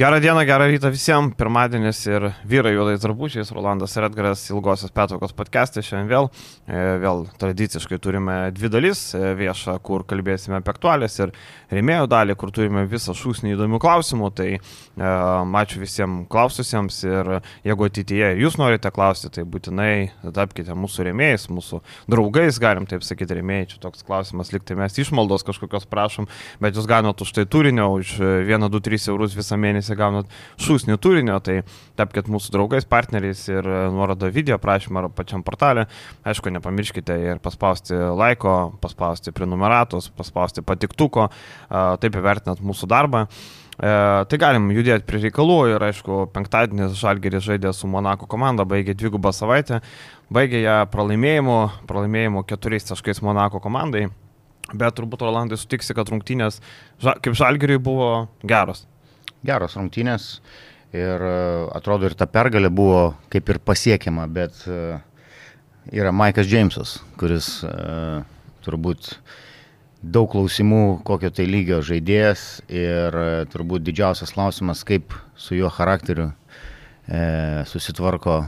Gerą dieną, gerą rytą visiems. Pirmadienis ir vyrai juodais drabužiais, Rolandas ir Edgaras ilgosios petokos podcast'e. Šiandien vėl, e, vėl tradiciškai turime dvi dalis. E, viešą, kur kalbėsime apie aktualės ir rėmėjų dalį, kur turime visą šūsnį įdomių klausimų. Tai e, ačiū visiems klaususiems ir jeigu ateityje jūs norite klausti, tai būtinai tapkite mūsų rėmėjais, mūsų draugais, galim taip sakyti, rėmėjai. Čia toks klausimas, liktai mes išmaldos kažkokios prašom, bet jūs gaunate už tai turinio, už 1-2-3 eurus visą mėnesį mėnesį gaunat šūsnį turinio, tai tapkite mūsų draugais, partneriais ir nuorodo video prašymą ar pačiam portalė. Aišku, nepamirškite ir paspausti laiko, paspausti prenumeratos, paspausti patiktuko, taip įvertinat mūsų darbą. E, tai galim judėti prie reikalų ir aišku, penktadienis Žalgeris žaidė su Monako komanda, baigė dvigubą savaitę, baigė ją pralaimėjimu, pralaimėjimu keturiais taškais Monako komandai. Bet turbūt Rolandai sutiksi, kad rungtynės kaip Žalgiriui buvo geros geros rungtynės ir e, atrodo ir ta pergalė buvo kaip ir pasiekiama, bet e, yra Maikas Džeimsas, kuris e, turbūt daug klausimų, kokio tai lygio žaidėjas ir turbūt didžiausias klausimas, kaip su jo charakteriu e, susitvarko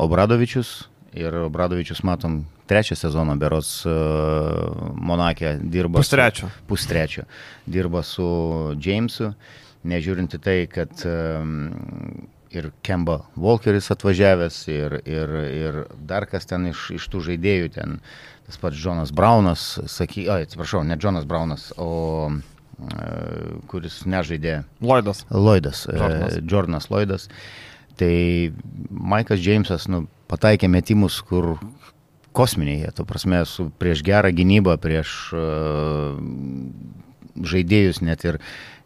Obradovičius. Ir Obradovičius, matom, trečią sezoną beros e, Monakė dirba. Pustrečio. Pustrečio. Dirba su Jamesu nežiūrint į tai, kad um, ir Kemba Walkeris atvažiavęs, ir, ir, ir dar kas ten iš, iš tų žaidėjų, ten tas pats Jonas Braunas, saky, oi, atsiprašau, ne Jonas Braunas, o e, kuris nežaidė. Lloydas. Lloydas, e, Jordanas, Jordanas Lloydas. Tai Maikas Džeimsas nu, pataikė metimus, kur kosminiai, to prasme, su prieš gerą gynybą, prieš uh, žaidėjus net ir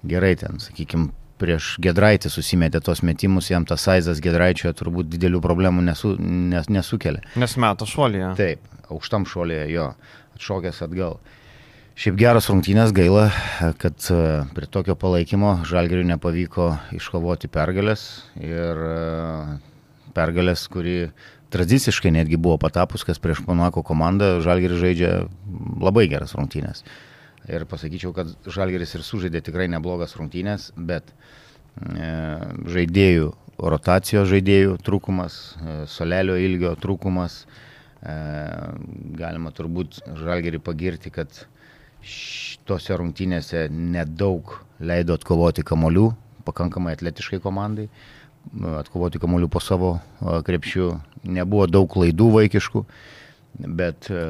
gerai ten, sakykime, prieš Gedraitį susimetė tos metimus, jam tas Saizas Gedraičio turbūt didelių problemų nesu, nes, nesukelia. Nes metų šuolyje. Taip, aukštam šuolyje jo, atšokęs atgal. Šiaip geras rungtynės gaila, kad e, prie tokio palaikymo Žalgiriui nepavyko iškovoti pergalės ir e, pergalės, kuri tradiciškai netgi buvo patapus, kas prieš Monako komandą Žalgiris žaidžia labai geras rungtynės. Ir pasakyčiau, kad Žalgeris ir sužaidė tikrai neblogas rungtynės, bet e, žaidėjų, rotacijos žaidėjų trūkumas, e, solelio ilgio trūkumas. E, galima turbūt Žalgerį pagirti, kad šitose rungtynėse nedaug leido atkovoti kamolių, pakankamai atletiškai komandai, atkovoti kamolių po savo krepšių, nebuvo daug klaidų vaikiškų. Bet, e,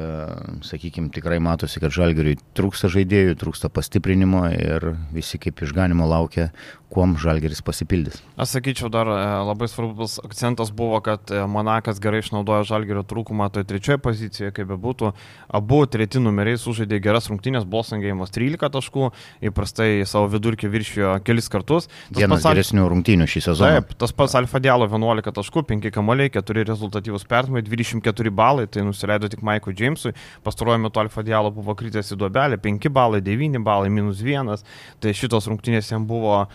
sakykime, tikrai matosi, kad žalgeriui trūksta žaidėjų, trūksta pastiprinimo ir visi kaip išganimo laukia, kuom žalgeris pasipildys. Aš sakyčiau, dar e, labai svarbus akcentas buvo, kad e, Monakas gerai išnaudojo žalgerio trūkumą toje trečioje pozicijoje, kaip bebūtų. Abu treti numeriai sužaidė geras rungtynės, Bosangėjimas 13 taškų, įprastai savo vidurkį viršijo kelis kartus. Tas Vienas pats, geresnių rungtynių šį sezoną. Taip, tas pats Alfa Dialo 11 taškų, 5 kamoliai, 4 rezultatyvus pertmai, 24 balai, tai nusileido leido tik Maikui Džeimsui, pastaruoju metu Alfa Dialo buvo kritęs į duobelę, 5 balai, 9 balai, minus 1, tai šitos rungtynės jam buvo uh,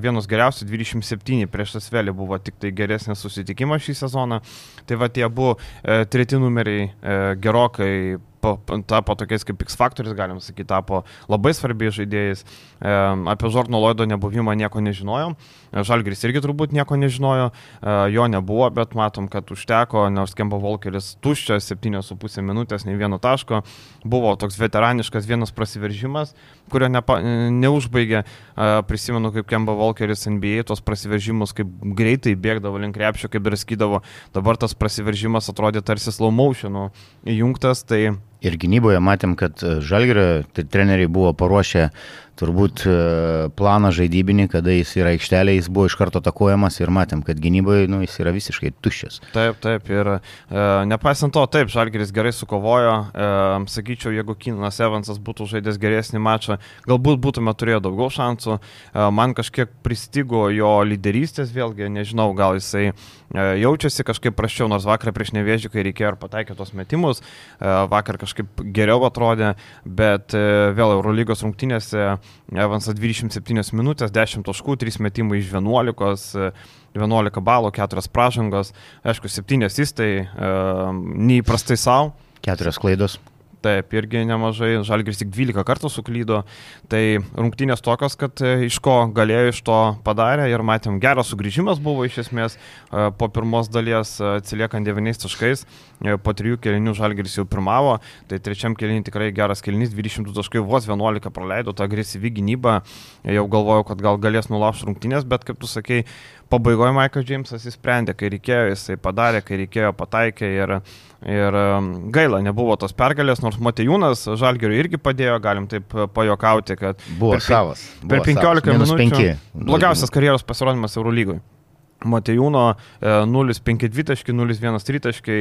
vienos geriausios, 27 prieš Asvelį buvo tik tai geresnis susitikimas šį sezoną, tai va tie abu uh, treti numeriai uh, gerokai tapo tokiais kaip X faktorius, galim sakyti, tapo labai svarbiais žaidėjais. E, apie Žorno Loido nebuvimą nieko nežinojom. E, Žalgris irgi turbūt nieko nežinojo, e, jo nebuvo, bet matom, kad užteko, nors Kemba Volkeris tuščias, 7,5 minutės, nei vieno taško. Buvo toks veteraniškas vienas prasiveržimas, kurio nepa, neužbaigė. E, prisimenu, kaip Kemba Volkeris NBA tos prasiveržimus, kaip greitai bėgdavo link krepšio, kaip draskydavo. Dabar tas prasiveržimas atrodė tarsi slow motion įjungtas. Tai Ir gynyboje matėm, kad e, Žalgirio treneriai buvo paruošę turbūt e, planą žaidybinį, kada jis yra aikštelė, jis buvo iš karto atakuojamas ir matėm, kad gynyboje nu, jis yra visiškai tuščias. Taip, taip, ir e, nepaisant to, taip, Žalgiris gerai sukovojo, e, sakyčiau, jeigu Kinas Evansas būtų žaidęs geresnį mačą, galbūt būtume turėję daugiau šansų, e, man kažkiek pristigo jo lyderystės, vėlgi, nežinau, gal jisai e, jaučiasi kažkaip prašiau, nors vakar prieš nevėžį, kai reikėjo ir pataikė tos metimus, e, vakar kažkaip geriau atrodė, bet e, vėl Eurolygos rungtynėse Evansas 27 minutės, 10 taškų, 3 metimai iš 11, 11 balų, 4 pražangos, aišku, 7 įstai, e, neįprastai savo. 4 klaidos. Taip, irgi nemažai, Žalgiris tik 12 kartų suklydo, tai rungtynės tokios, kad e, iš ko galėjo, iš to padarė ir matėm, geras sugrįžimas buvo iš esmės e, po pirmos dalies e, atsiliekant 9 taškais, po trijų kelinių Žalgiris jau pirmavo, tai trečiam keliniui tikrai geras kelinys, 20 taškai vos 11 praleido, ta agresyvi gynyba, jau galvojau, kad gal galės nulaužti rungtynės, bet kaip tu sakei, pabaigoje Michael Jamesas įsprendė, kai reikėjo, jisai padarė, kai reikėjo, pataikė ir, ir um, gaila, nebuvo tos pergalės, nors Matejūnas Žalgiriui irgi padėjo, galim taip pajokauti, kad buvo per, savas. Buvo per 15 savas. minučių. Blogiausias karjeros pasirodymas Eurolygoje. Matejūno 0,52, 0,13 taškai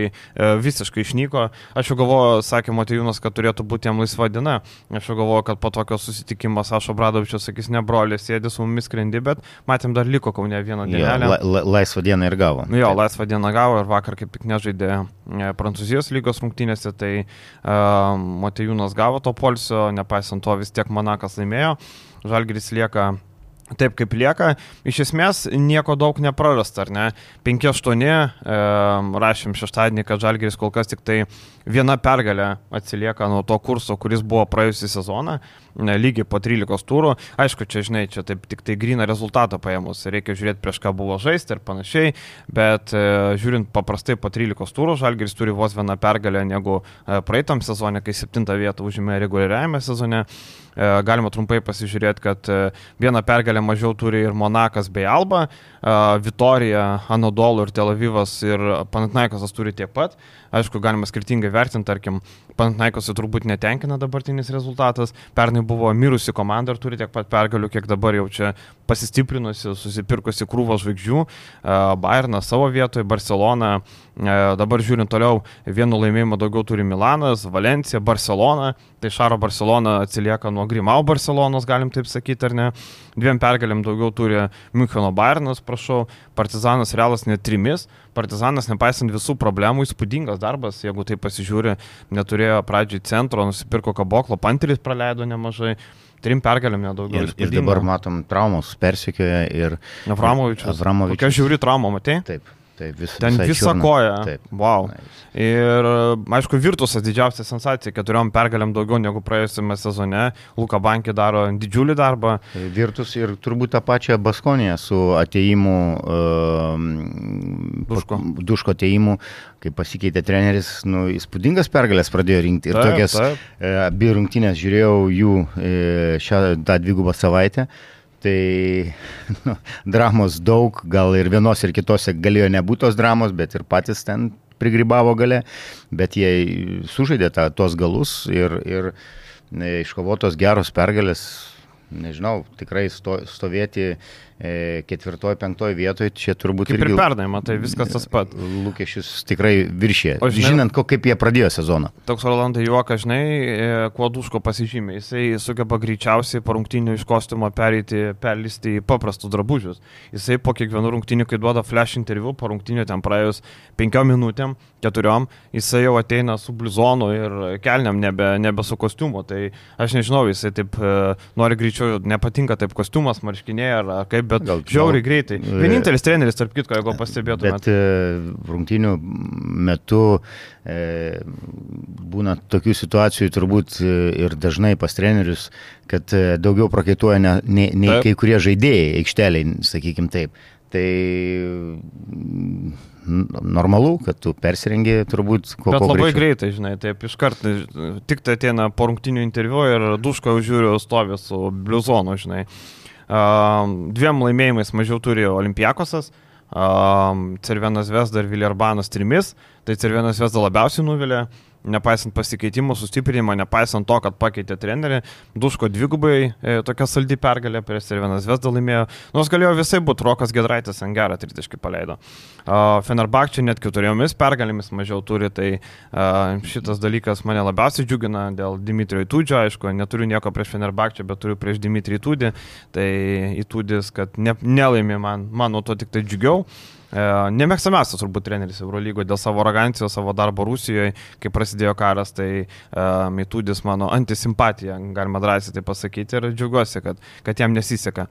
visiškai išnyko. Aš jau galvoju, sakė Matejūnas, kad turėtų būti jam laisva diena. Aš jau galvoju, kad po tokio susitikimo Sašo Bradovičius sakys, ne brolius, sėdi su mumis skrendi, bet matėm dar liko kaunė vieną dieną. La, la, laisvą dieną ir gavo. Jo, Taip. laisvą dieną gavo ir vakar kaip tik nežaidė e, Prancūzijos lygos rungtynėse, tai uh, Matejūnas gavo to polsio, nepaisant to vis tiek Manakas laimėjo. Žalgris lieka Taip kaip lieka, iš esmės nieko daug neprarasta, ar ne? 5-8, e, rašėm šeštadienį, kad Žalgeris kol kas tik tai viena pergalė atsilieka nuo to kurso, kuris buvo praėjusią sezoną, ne, lygiai po 13 turų. Aišku, čia, žinai, čia taip tik tai grina rezultatą paėmus, reikia žiūrėti prieš ką buvo žaisti ir panašiai, bet e, žiūrint paprastai po 13 turų, Žalgeris turi vos vieną pergalę negu e, praeitam sezonė, kai 7 vietą užėmė reguliariajame sezone. E, galima trumpai pasižiūrėti, kad e, vieną pergalę mažiau turi ir Monakas bei Alba, e, Vitorija, Anadolu ir Tel Avivas ir Panatnaikosas turi tiek pat. Aišku, galima skirtingai vertinti, tarkim, Panatnaikosai turbūt netenkina dabartinis rezultatas. Pernai buvo mirusi komanda ir turi tiek pat pergalių, kiek dabar jau čia pasistiprinusi, susipirkusi krūvą žvaigždžių. Bayernas savo vietoje, Barcelona dabar žiūrint toliau, vienu laimėjimu daugiau turi Milanas, Valencija, Barcelona. Tai Šaro Barcelona atsilieka nuo Grimau Barcelonos, galim taip sakyti, ar ne. Dviem pergalėm daugiau turi Müncheno Bayernas, prašau, Partizanas Realas net trimis. Partizanas, nepaisant visų problemų, įspūdingas darbas, jeigu tai pasižiūri, neturėjo pradžiai centro, nusipirko kaboklo, panteris praleido nemažai trim pergalėm nedaugiau. Ir, ir dabar matom traumos persikioja ir... Avramovičius. Avramovičius. Kokia žiūri trauma, matai? Taip. Taip, vis, Ten visą koją. Taip. Wow. Ir, aišku, Virtusas didžiausia sensacija, keturiom pergalėm daugiau negu praėjusiame sezone. Luka Bankė daro didžiulį darbą. Virtus ir turbūt tą pačią Baskoniją su ateimu, uh, Duško. Duško ateimu, kai pasikeitė treneris, nu, įspūdingas pergalės pradėjo rinkti. Ir taip, tokias. E, abi rungtynės žiūrėjau jų e, šią tą dvigubą savaitę. Uh, Tai nu, dramos daug, gal ir vienos ir kitose galėjo nebūti tos dramos, bet ir patys ten prigrybavo gale, bet jie sužaidė tą, tos galus ir, ir e, iškovotos geros pergalės, nežinau, tikrai sto, stovėti ketvirtoje, penktoje vietoje, čia turbūt kaip irgi... ir pernai, matai, viskas tas pat. Lūkesčius tikrai viršė. O žinai, žinant, ko, kaip jie pradėjo sezoną. Toks Rolandai juokas, žinai, e, kuo duško pasižymė. Jisai sugeba greičiausiai po rungtinių iš kostiumo pereiti, perlisti į paprastus drabužius. Jisai po kiekvienų rungtinių, kai duoda flash interviu, po rungtinių ten praėjus penkiom minutėm, keturiom, jisai jau ateina su blizonu ir kelniam, nebe, nebe su kostiumu. Tai aš nežinau, jisai taip e, nori greičiau, nepatinka taip kostiumas, marškiniai ar kaip bet gal, žiauriai greitai. E, Vienintelis treneris, tarp kitko, jeigu pastebėtumėte. Bet e, rungtinių metu e, būna tokių situacijų turbūt e, ir dažnai pas trenerius, kad daugiau prakaituoja ne, ne, nei taip. kai kurie žaidėjai aikšteliai, sakykim taip. Tai normalu, kad tu persirengi turbūt kuo Bet labai greičiau. greitai, žinai, taip iš karto, tik tai ateina po rungtinių interviu ir duško žiūriu stovi su bluzonu, žinai. Dviem laimėjimais mažiau turi Olimpiakosas, Cervenas Vesda ir Viljarbanas trimis, tai Cervenas Vesda labiausiai nuvilė nepaisant pasikeitimų, sustiprinimo, nepaisant to, kad pakeitė trenerį, Duško dvigubai e, tokia saldi pergalė prieš Servenas Vesda laimėjo, nors galėjo visai būti, Rokas Gedraitas ant gerą tritaškį paleido. Uh, Fenerbakčia net keturiomis pergalėmis mažiau turi, tai uh, šitas dalykas mane labiausiai džiugina dėl Dimitrijo Tūdžio, aišku, neturiu nieko prieš Fenerbakčią, bet turiu prieš Dimitriją Tūdį, tai įtūdis, kad ne, nelaimė man, man nuo to tik tai džiugiau. E, Nemėgstamiausias turbūt treneris Eurolygoje dėl savo arogancijos, savo darbo Rusijoje, kai prasidėjo karas, tai e, Mitudis mano antisimpatija, galima drąsiai tai pasakyti ir džiaugiuosi, kad, kad jam nesiseka.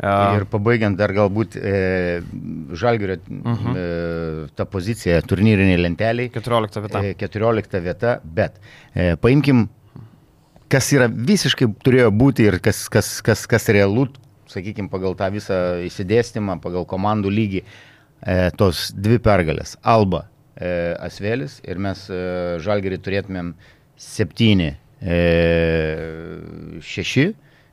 E, ir pabaigiant dar galbūt e, Žalgirio uh mhm. -huh. e, ta pozicija turnyriniai lenteliai. 14 vieta. E, 14 vieta, bet e, paimkim kas yra visiškai turėjo būti ir kas, kas, kas, kas realu, sakykime, pagal tą visą įsidėstymą, pagal komandų lygį e, tos dvi pergalės. Alba e, Asvėlis ir mes e, Žalgerį turėtumėm 7, e, 6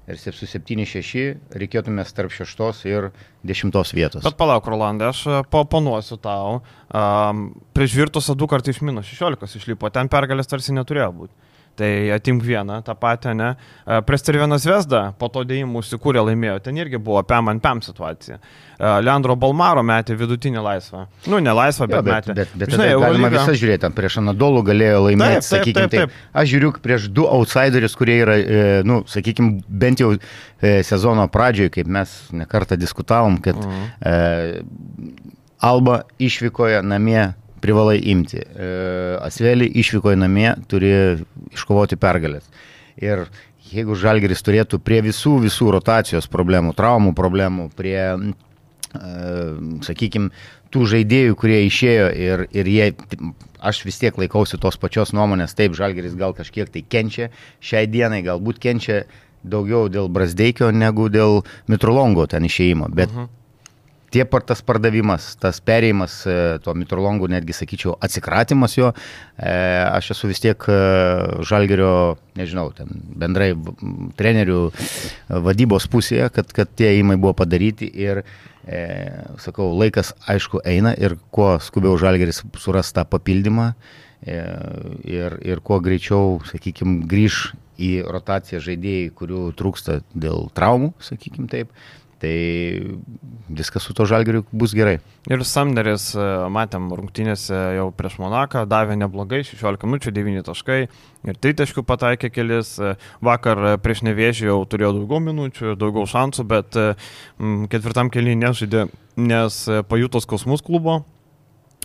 ir su 7-6 reikėtume tarp 6 ir 10 vietos. Bet palauk, Rolandai, aš e, paponuosiu tau. Um, prieš Virtusą du kartus iš minus 16 išlipo, ten pergalės tarsi neturėjo būti. Tai atimk vieną, tą patį, ne. E, Prestervienas Vesda po to dėjimų užsikūrė laimėjo, ten irgi buvo pam ant pam situacija. E, Leandro Balmaro metė vidutinį laisvą. Nu, ne laisvą, bet, jo, bet metė. Bet, bet Žinai, galima lyga... visą žiūrėti, prieš Anadolų galėjo laimėti, taip, taip, sakykime taip, taip. taip. Aš žiūriu prieš du outsiderius, kurie yra, e, nu, sakykime, bent jau sezono pradžioje, kaip mes nekartą diskutavom, kad mhm. e, Alba išvykoje namie privalai imti. E, Asvelį išvyko į namie, turi iškovoti pergalės. Ir jeigu Žalgeris turėtų prie visų, visų rotacijos problemų, traumų problemų, prie, e, sakykime, tų žaidėjų, kurie išėjo ir, ir jie, aš vis tiek laikausi tos pačios nuomonės, taip, Žalgeris gal kažkiek tai kenčia, šiai dienai galbūt kenčia daugiau dėl Brasdeikio negu dėl Mitrolongo ten išėjimo, bet uh mhm. -huh tie tas pardavimas, tas perėjimas, e, to mitrolongų netgi sakyčiau atsikratimas jo, e, aš esu vis tiek e, žalgerio, nežinau, ten bendrai trenerių vadybos pusėje, kad, kad tie įmai buvo padaryti ir, e, sakau, laikas aišku eina ir kuo skubiau žalgeris suras tą papildymą ir, ir kuo greičiau, sakykime, grįž į rotaciją žaidėjai, kurių trūksta dėl traumų, sakykime taip, Tai viskas su to žalgeriu bus gerai. Ir Samneris, e, matėm, rungtynėse jau prieš Monaką, davė neblogai, 16 minučių, 9 taškai ir 3 taškų pataikė kelis. E, vakar prieš nevėžį jau turėjo daugiau minučių, daugiau šansų, bet e, ketvirtam keliui nežaidė, nes pajutos kosmus klubo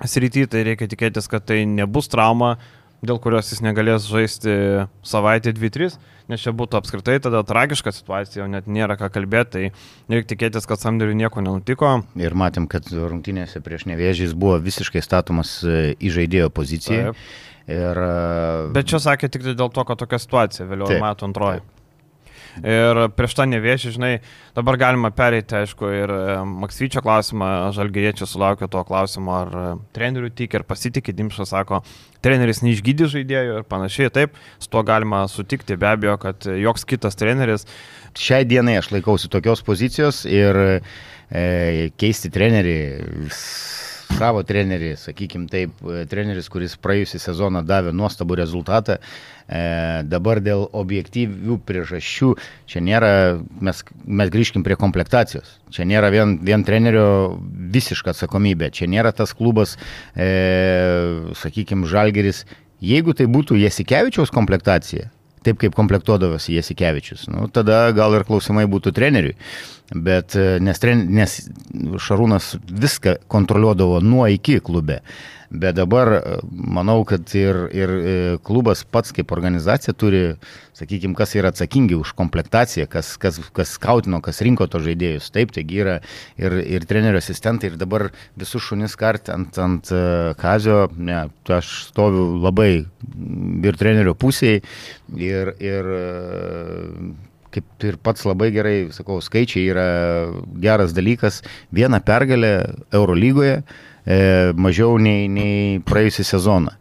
srity, tai reikia tikėtis, kad tai nebus trauma, dėl kurios jis negalės žaisti savaitę 2-3 nes čia būtų apskritai tada tragiška situacija, jau net nėra ką kalbėti, tai reikia tikėtis, kad Samderiui nieko nenutiko. Ir matėm, kad rungtynėse prieš nevėžys buvo visiškai statomas e, į žaidėjo poziciją. Taip. Ir... E, Bet čia sakė tik dėl to, kad tokia situacija vėliau matų antroji. Taip. Ir prieš tą nevėžį, žinai, dabar galima pereiti, aišku, ir e, Maksvyčio klausimą, žalgeriečiai sulaukė to klausimo, ar e, trenerių tik ir pasitikė, Dimšas sako, treneris neišgydė žaidėjų ir panašiai, taip, su tuo galima sutikti, be abejo, kad joks kitas treneris. Šiai dienai aš laikausi tokios pozicijos ir e, keisti trenerį savo trenerį, sakykim taip, treneris, kuris praėjusią sezoną davė nuostabų rezultatą, e, dabar dėl objektyvių priežasčių, čia nėra, mes, mes grįžkim prie komplektacijos, čia nėra vien, vien trenerio visiška atsakomybė, čia nėra tas klubas, e, sakykim, Žalgeris, jeigu tai būtų Jasikevičiaus komplektacija, taip kaip komplektuodavosi Jasikevičius. Nu, tada gal ir klausimai būtų treneriui. Bet nes, tren, nes Šarūnas viską kontroliuodavo nuo iki klube. Bet dabar manau, kad ir, ir e, klubas pats kaip organizacija turi, sakykime, kas yra atsakingi už komplektaciją, kas, kas, kas skautino, kas rinko to žaidėjus. Taip, taigi yra ir, ir trenerio asistentai, ir dabar visus šunis kart ant, ant e, kazio, ne, aš stoviu labai ir trenerio pusėje, ir, ir e, kaip ir pats labai gerai, sakau, skaičiai yra geras dalykas. Viena pergalė Eurolygoje e, mažiau nei, nei praėjusią sezoną.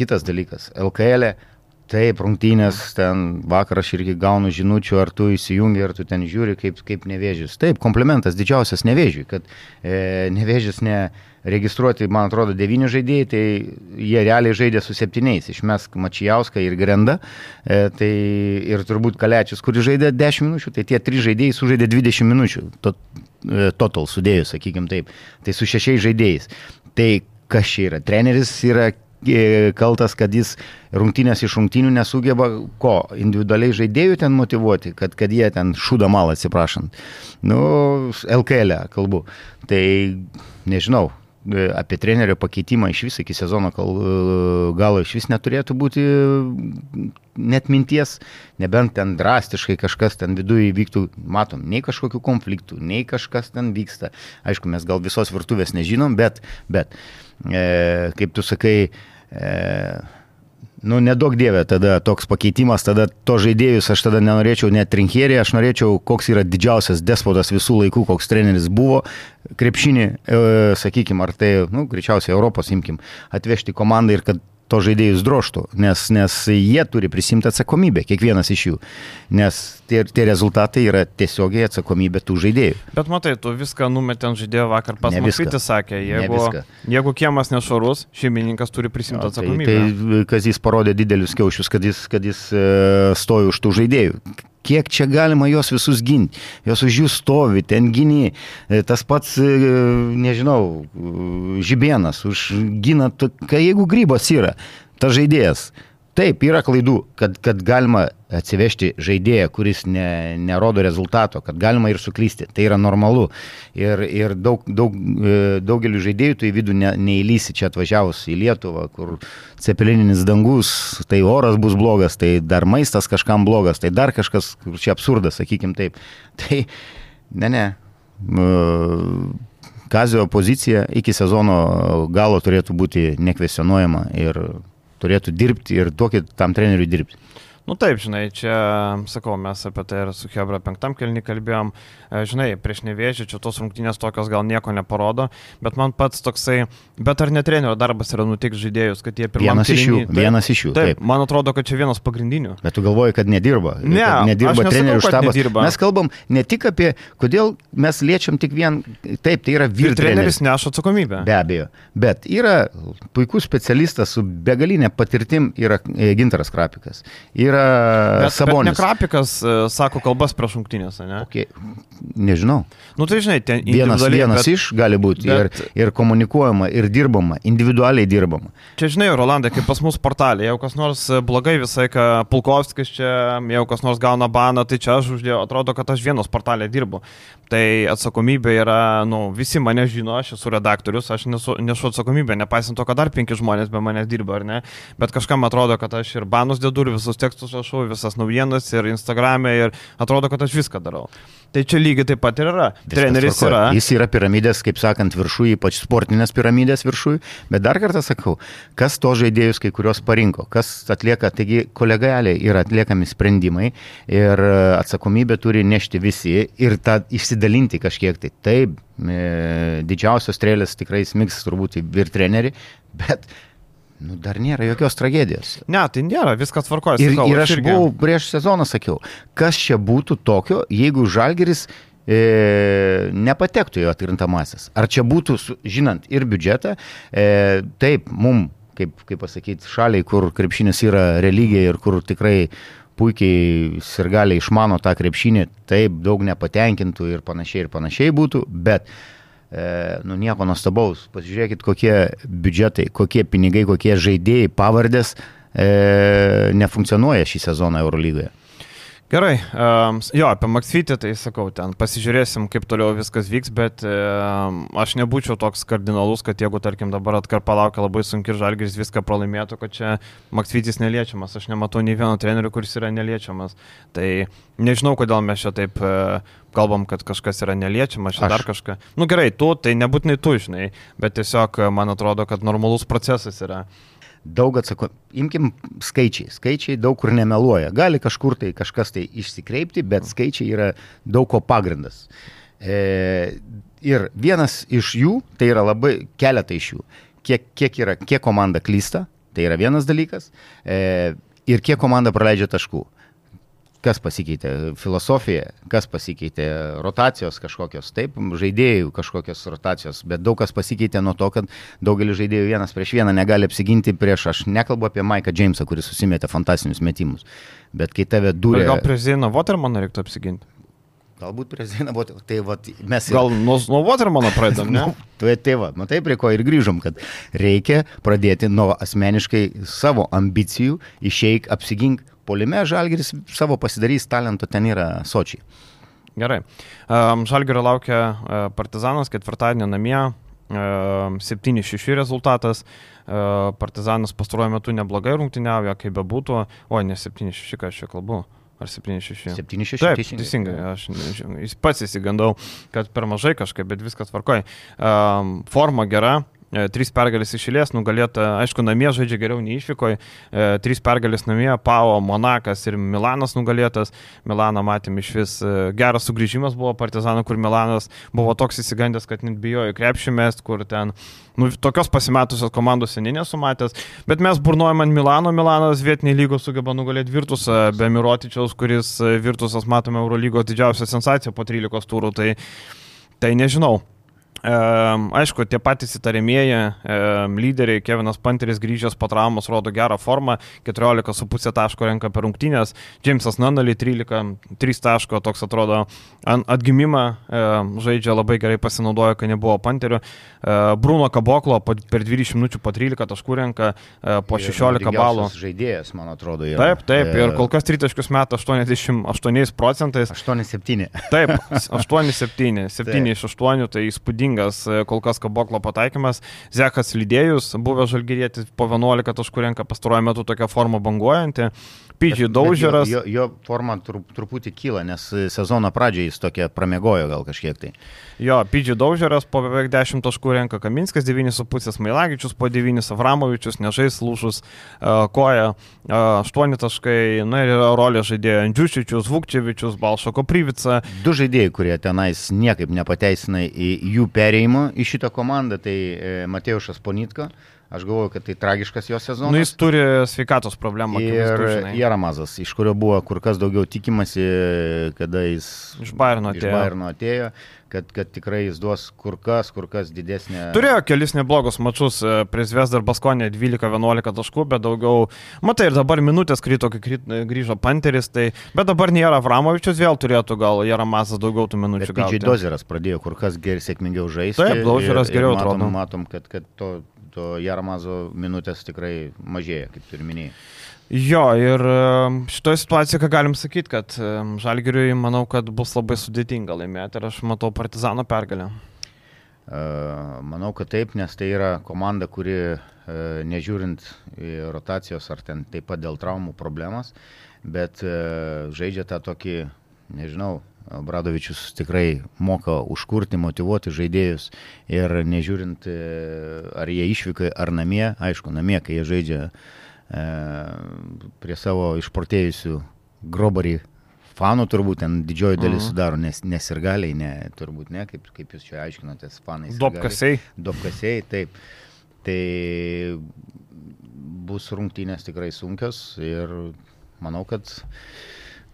Kitas dalykas, LKL, e, taip, rungtynės, ten vakar aš irgi gaunu žinučių, ar tu įsijungi, ar tu ten žiūri, kaip, kaip nevėžys. Taip, komplimentas didžiausias nevėžiui, kad e, nevėžys ne registruoti, man atrodo, devyni žaidėjai, tai jie realiai žaidė su septyniais, išmesk Mačijauską ir Grendą, e, tai ir turbūt Kalečius, kuris žaidė 10 minučių, tai tie trys žaidėjai sužaidė 20 minučių. To, E, total sudėjus, sakykim taip. Tai su šešiais žaidėjais. Tai kas čia yra? Treneris yra kaltas, kad jis rungtynės iš rungtynių nesugeba ko, individualiai žaidėjų ten motivuoti, kad, kad jie ten šūda malą, atsiprašant. Nu, LKL e kalbu. Tai nežinau, e, apie trenerio pakeitimą iš viso iki sezono galo iš vis neturėtų būti net minties, nebent ten drastiškai kažkas ten viduje įvyktų, matom, nei kažkokių konfliktų, nei kažkas ten vyksta. Aišku, mes gal visos virtuvės nežinom, bet, bet e, kaip tu sakai, e, Nu, nedaug dievė tada toks pakeitimas, tada to žaidėjus aš tada nenorėčiau net rinkėrį, aš norėčiau, koks yra didžiausias despotas visų laikų, koks treneris buvo krepšinį, e, sakykime, ar tai, nu, greičiausiai Europos imkim, atvežti komandą ir kad to žaidėjus droštų, nes, nes jie turi prisimti atsakomybę, kiekvienas iš jų, nes tie, tie rezultatai yra tiesiogiai atsakomybė tų žaidėjų. Bet matai, tu viską numetė ant žaidėjo vakar pas Makvitis sakė, jeigu, jeigu kiemas nešvarus, šeimininkas turi prisimti atsakomybę. Tai, tai kas jis parodė didelius kiaušius, kad jis, kad jis e, stojo už tų žaidėjų kiek čia galima juos visus ginti, jos už jų stovi, ten gini, e, tas pats, e, nežinau, žibienas, už gina, kai jeigu grybas yra, tas žaidėjas, Taip, yra klaidų, kad, kad galima atsivežti žaidėją, kuris ne, nerodo rezultato, kad galima ir suklysti. Tai yra normalu. Ir, ir daug, daug, e, daugeliu žaidėjų tu į vidų ne, neįlysi čia atvažiavus į Lietuvą, kur cepelininis dangus, tai oras bus blogas, tai dar maistas kažkam blogas, tai dar kažkas, čia absurdas, sakykim taip. Tai ne, ne. Kazio pozicija iki sezono galo turėtų būti nekvesionuojama ir turėtų dirbti ir duokit tam treneriui dirbti. Nu taip, žinai, čia, sakau, mes apie tai ir su Hebra penktam kelnį kalbėjom, e, žinai, prieš nevėžį čia tos rungtynės tokios gal nieko neparodo, bet man pats toksai, bet ar ne trenerio darbas yra nutikti žaidėjus, kad jie pirmieji. Vienas iš jų, taip, vienas iš jų. Taip, taip, man atrodo, kad čia vienas pagrindinių. Bet tu galvoji, kad nedirba. Ne, kad nedirba trenerių štabas. Nedirba. Mes kalbam ne tik apie, kodėl mes liečiam tik vien, taip, tai yra vyr treneris. Treneris neša atsakomybę. Be abejo, bet yra puikus specialistas su begalinė patirtim, yra e, Gintaras Krapikas. Yra yra bet, Sabonis. Bet Nekrapikas e, sako kalbas prieš rungtynės, ne? Okay. Nežinau. Nu tai žinai, ten vienas, vienas bet, iš gali būti bet, ir, ir komunikuojama, ir dirbama, individualiai dirbama. Čia žinai, Rolandai, kaip pas mus portalė, jeigu kas nors blogai visai, kad Pulkovskis čia, jeigu kas nors gauna baną, tai čia aš uždėjau, atrodo, kad aš vienos portalė dirbu. Tai atsakomybė yra, nu, visi mane žino, aš esu redaktorius, aš nesu, nešu atsakomybę, nepaisant to, kad dar penki žmonės be manęs dirba, ar ne, bet kažkam atrodo, kad aš ir banus dedu, ir visus tekstus tekstus rašau, visas naujienas ir Instagram'e ir atrodo, kad aš viską darau. Tai čia lygiai taip pat ir yra. Viskas Treneris tvarko. yra. Jis yra piramidės, kaip sakant, viršui, ypač sportinės piramidės viršui, bet dar kartą sakau, kas to žaidėjus kai kurios parinko, kas atlieka, taigi kolegaliai yra atliekami sprendimai ir e, atsakomybę turi nešti visi ir tą išsidalinti kažkiek tai. Taip, e, didžiausios strėlės tikrai smigs turbūt ir treneri, bet Nu, dar nėra jokios tragedijos. Ne, tai nėra, viskas tvarkoja. Ir, ir aš irgi. buvau prieš sezoną sakiau, kas čia būtų tokio, jeigu Žalgeris e, nepatektų į atkrintamasis. Ar čia būtų, žinant ir biudžetą, e, taip, mum, kaip, kaip pasakyti, šaliai, kur krepšinis yra religija ir kur tikrai puikiai sirgaliai išmano tą krepšinį, taip daug nepatenkintų ir panašiai ir panašiai būtų, bet nu nieko nuostabaus. Pasižiūrėkit, kokie biudžetai, kokie pinigai, kokie žaidėjai, pavardės e, nefunkcionuoja šį sezoną Eurolygoje. Gerai, um, jo, apie Maksvitį, tai sakau, ten pasižiūrėsim, kaip toliau viskas vyks, bet um, aš nebūčiau toks kardinalus, kad jeigu, tarkim, dabar atkarpa laukia labai sunki žalgris viską pralaimėtų, kad čia Maksvitis neliečiamas. Aš nematau nei vieno trenerių, kuris yra neliečiamas. Tai nežinau, kodėl mes čia taip uh, kalbam, kad kažkas yra neliečiamas, čia aš... dar kažką. Nu gerai, tu, tai nebūtinai tu, žinai, bet tiesiog man atrodo, kad normalus procesas yra daug atsako. Imkim skaičiai. Skaičiai daug kur nemeluoja. Gali kažkur tai kažkas tai išsikreipti, bet skaičiai yra daug ko pagrindas. E, ir vienas iš jų, tai yra labai keletą iš jų, kiek, kiek, yra, kiek komanda klysta, tai yra vienas dalykas, e, ir kiek komanda praleidžia taškų kas pasikeitė filosofija, kas pasikeitė rotacijos kažkokios, taip, žaidėjų kažkokios rotacijos, bet daug kas pasikeitė nuo to, kad daugelis žaidėjų vienas prieš vieną negali apsiginti prieš, aš nekalbu apie Maiką Jamesą, kuris susimetė fantastinius metimus, bet kai tave durė... Gal prieš Zieną Watermaną reiktų apsiginti? Galbūt prie Zieną Watermaną, tai va, mes... Ir... Gal nuo, nuo Watermano pradedam, ne? nu, tai, tai va, matai, prie ko ir grįžom, kad reikia pradėti nuo asmeniškai savo ambicijų, išeik, apsigink, Polime Žalgiris savo pasidarys talento ten yra Sočiai. Gerai. Žalgirio laukia uh, Partizanas ketvirtadienį namie. 7-6 rezultatas. Partizanas pastaruoju metu neblogai rungtyniauja, kaip bebūtų. O, ne 7-6, ką aš čia kalbu. Ar 7-6? 7-6. Taip, teisingai. Aš jis pats įsigandau, kad per mažai kažkaip, bet viskas tvarkoj. Um, forma gera, E, trys pergalės išėlės, nugalėta, aišku, namie žaidžia geriau nei išvykoje, trys pergalės namie, Pau, Monakas ir Milanas nugalėtas. Milaną matėm iš vis geras sugrįžimas buvo Partizano, kur Milanas buvo toks įsigandęs, kad net bijojo krepšimės, kur ten nu, tokios pasimetusios komandos seniai nesumatęs, bet mes burnuojam ant Milano, Milanas vietiniai lygos sugeba nugalėti Virtusą, be Mirotičiaus, kuris Virtusas matome Eurolygos didžiausia sensacija po 13 turų, tai, tai nežinau. Aišku, tie patys įtariamieji lyderiai, Kevinas Panteris grįžęs po traumos rodo gerą formą, 14,5 taško renka per rungtynės, Jamesas Nunalį 13, 3 taško, toks atrodo atgimimą žaidžia labai gerai pasinaudojo, kai nebuvo Panterio. Bruno Kaboklo per 20 minučių po 13 taškų renka, po 16 balų. Žaidėjas, man atrodo, yra. Taip, taip, ir kol kas tritaškius meta 88 procentais. 8-7. Taip, 8-7, 7 iš 8, tai įspūdinga sėkmingas e, kol kas kaboklo pataikymas. Zekas Lydėjus, buvęs žalgyrėtis po 11 taškų renka pastaruoju metu tokią formą banguojanti. Pidžiai Daužeras. Jo, jo, forma trup, truputį kyla, nes sezono pradžioje jis tokia pramiegojo gal kažkiek tai. Jo, Pidžiai Daužeras po beveik 10 taškų renka Kaminskas, 9,5 Mailagičius, po 9 Avramovičius, nežais lūšus uh, koja, uh, 8 taškai, na ir rolė žaidėjo Andžiušičius, Vukčevičius, Balšako Privica. Du žaidėjai, kurie tenais niekaip nepateisina į jų perėjimą į šitą komandą, tai e, Mateušas Ponitko Aš galvoju, kad tai tragiškas jo sezonas. Nu, jis turi sveikatos problemą. Ir Jaramazas, iš kurio buvo kur kas daugiau tikimasi, kada jis iš Bairno atėjo. Iš Bairno atėjo kad, kad tikrai jis duos kur kas, kur kas didesnė. Turėjo kelis neblogus mačius, e, prieš Vesdar Baskonė 12-11 taškų, bet daugiau, matai, ir dabar minutės krito, kai grįžo Panteris, tai, bet dabar nėra Vramovičius, vėl turėtų gal Jaramazas daugiau tų minučių. Pidžiai Dozeras pradėjo kur kas geriau sėkmingiau žaisti. Taip, Dozeras geriau atrodo. Matom, matom kad, kad to to Jaramazo minutės tikrai mažėja, kaip turi minėjai. Jo, ir šitoje situacijoje, ką galim sakyti, kad Žalgiriui manau, kad bus labai sudėtinga laimėti ir aš matau Partizano pergalę. Manau, kad taip, nes tai yra komanda, kuri nežiūrint rotacijos ar ten taip pat dėl traumų problemas, bet žaidžia tą tokį, nežinau, Bradovičius tikrai moka užkurti, motivuoti žaidėjus ir nežiūrint, e, ar jie išvykai, ar namie, aišku, namie, kai jie žaidžia e, prie savo išprotėjusių grobarį fanų, turbūt ten didžioji dalis mhm. sudaro, nes nesirgaliai, ne, turbūt ne, kaip, kaip jūs čia aiškinatės, fanai. Dopkasiai. Dopkasiai, taip. Tai bus rungtynės tikrai sunkios ir manau, kad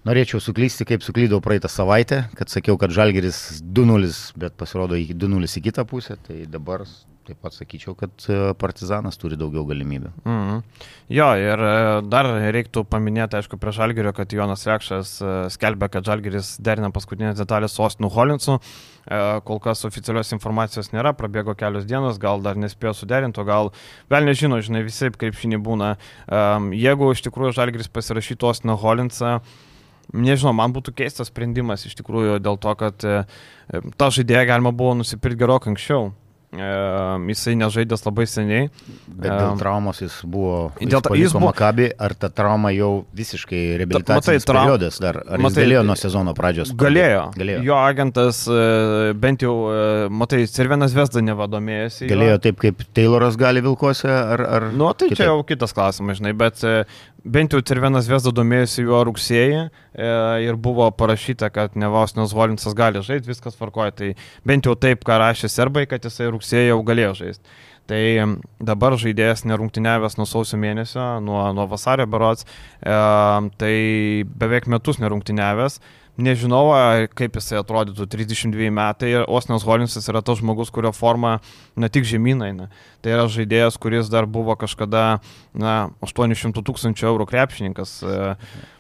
Norėčiau suklysti, kaip suklydau praeitą savaitę, kad sakiau, kad Žalgeris 2-0, bet pasirodo 2-0 į kitą pusę, tai dabar taip pat sakyčiau, kad e, Partizanas turi daugiau galimybių. Mm. Jo, ir e, dar reiktų paminėti, aišku, prie Žalgerio, kad Jonas Rekšas e, skelbia, kad Žalgeris derina paskutinės detalės su Ostinu Holinsu. Kol kas oficialios informacijos nėra, prabėgo kelios dienos, gal dar nespėjo suderinti, gal vėl nežino, žinai, visai kaip šiandien būna. Jeigu iš tikrųjų Žalgeris pasirašytų Ostiną Holinsą, Nežinau, man būtų keistas sprendimas iš tikrųjų dėl to, kad e, tą žaidėją galima buvo nusipirkti gerokai anksčiau. E, jisai nežaidęs labai seniai. Bet dėl e, traumos jis buvo. Dėl to jis buvo Makabi, ar ta trauma jau visiškai reabilitacinis matai, periodas dar? Ar matai, galėjo nuo sezono pradžios? Galėjo. galėjo. Jo agentas bent jau, matai, Cervenas Vesda nevadomėjasi. Galėjo jo. taip, kaip Tayloras gali Vilkose, ar... ar nu, tai kitaip? čia jau kitas klausimas, žinai, bet bent jau Cervenas Vesda domėjosi juo rugsėjį e, ir buvo parašyta, kad Nevosnios Volinsas gali žaisti, viskas tvarkoja. Tai bent jau taip, ką rašė serbai, kad jisai rugsėjį jau galėjo žaisti. Tai dabar žaidėjas nerungtyniavęs nuo sausio mėnesio, nuo, nuo vasario berots, e, tai beveik metus nerungtyniavęs. Nežinau, kaip jisai atrodytų 32 metai ir Osnas Holinsas yra tas žmogus, kurio forma ne tik žemyn eina. Tai yra žaidėjas, kuris dar buvo kažkada na, 800 tūkstančių eurų krepšininkas.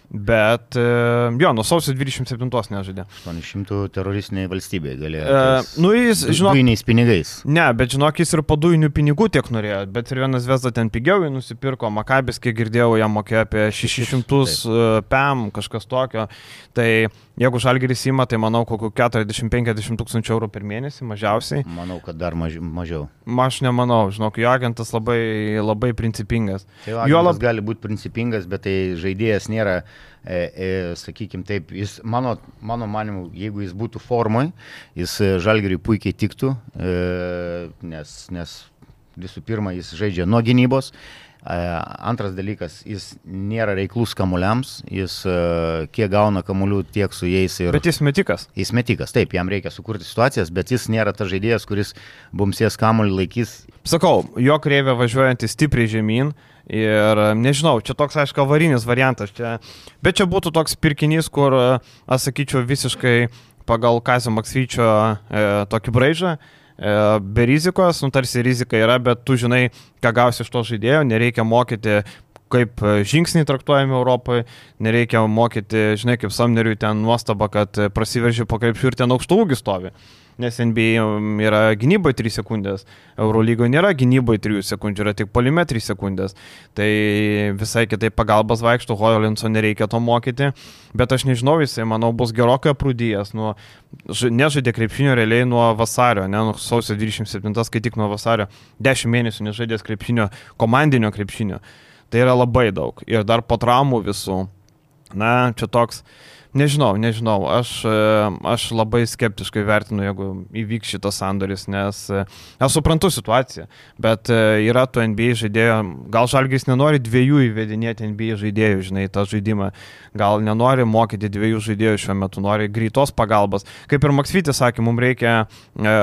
Bet e, jo, nuo sausio 27 nežaidė. 800 teroristiniai valstybė galėjo. E, nu jis, žinok, Dujiniais pinigais. Ne, bet žinok, jis ir padujinių pinigų tiek norėjo, bet ir vienas Vesda ten pigiau jį nusipirko, Makabis, kiek girdėjau, jam mokėjo apie 600 Taip. PM, kažkas tokio. Tai jeigu Žalgeris įma, tai manau, kokiu 40-50 tūkstančių eurų per mėnesį mažiausiai. Manau, kad dar maži, mažiau. Aš nemanau, žinok, jo agentas labai, labai principingas. Tai jo lab... gali būti principingas, bet tai žaidėjas nėra e, e, sakykime taip, jis, mano, mano manimu, jeigu jis būtų formai, jis e, žalgeriui puikiai tiktų, e, nes, nes visų pirma, jis žaidžia nuo gynybos, Antras dalykas, jis nėra reiklus kamuliams, jis kiek gauna kamulių, tiek su jais ir... Bet jis metikas. Jis metikas, taip, jam reikia sukurti situacijas, bet jis nėra tas žaidėjas, kuris bumsės kamuolį laikys. Sakau, jo kreivė važiuojantis stipriai žemyn ir nežinau, čia toks, aišku, avarinis variantas, čia... bet čia būtų toks pirkinys, kur, aš sakyčiau, visiškai pagal Kazio Maksvyčio e, tokį braižą E, be rizikos, nu tarsi rizika yra, bet tu žinai, ką gausi iš to žaidėjo, nereikia mokyti kaip žingsniai traktuojami Europoje, nereikia mokyti, žinai, kaip Samneriui ten nuostaba, kad prasiverži po krepšių ir ten aukštų ūgių stovi nes NBA yra gynyboje 3 sekundės, Eurolygoje nėra gynyboje 3 sekundžių, yra tik polime 3 sekundės. Tai visai kitai pagalbas vaikšto, Hojolinso nereikia to mokyti, bet aš nežinau, jisai, manau, bus gerokai aprūdyjas, nuo, nežaidė krepšinio realiai nuo vasario, ne nuo sausio 27, kai tik nuo vasario, 10 mėnesių nežaidęs krepšinio, komandinio krepšinio. Tai yra labai daug. Ir dar po traumų visų. Na, čia toks, Nežinau, nežinau, aš, e, aš labai skeptiškai vertinu, jeigu įvyks šitas sandoris, nes e, aš suprantu situaciją, bet e, yra tų NBA žaidėjų, gal Žalgis nenori dviejų įvedinėti NBA žaidėjų, žinai, tą žaidimą, gal nenori mokyti dviejų žaidėjų šiuo metu, nori greitos pagalbos. Kaip ir Maksvytis sakė, mums reikia e,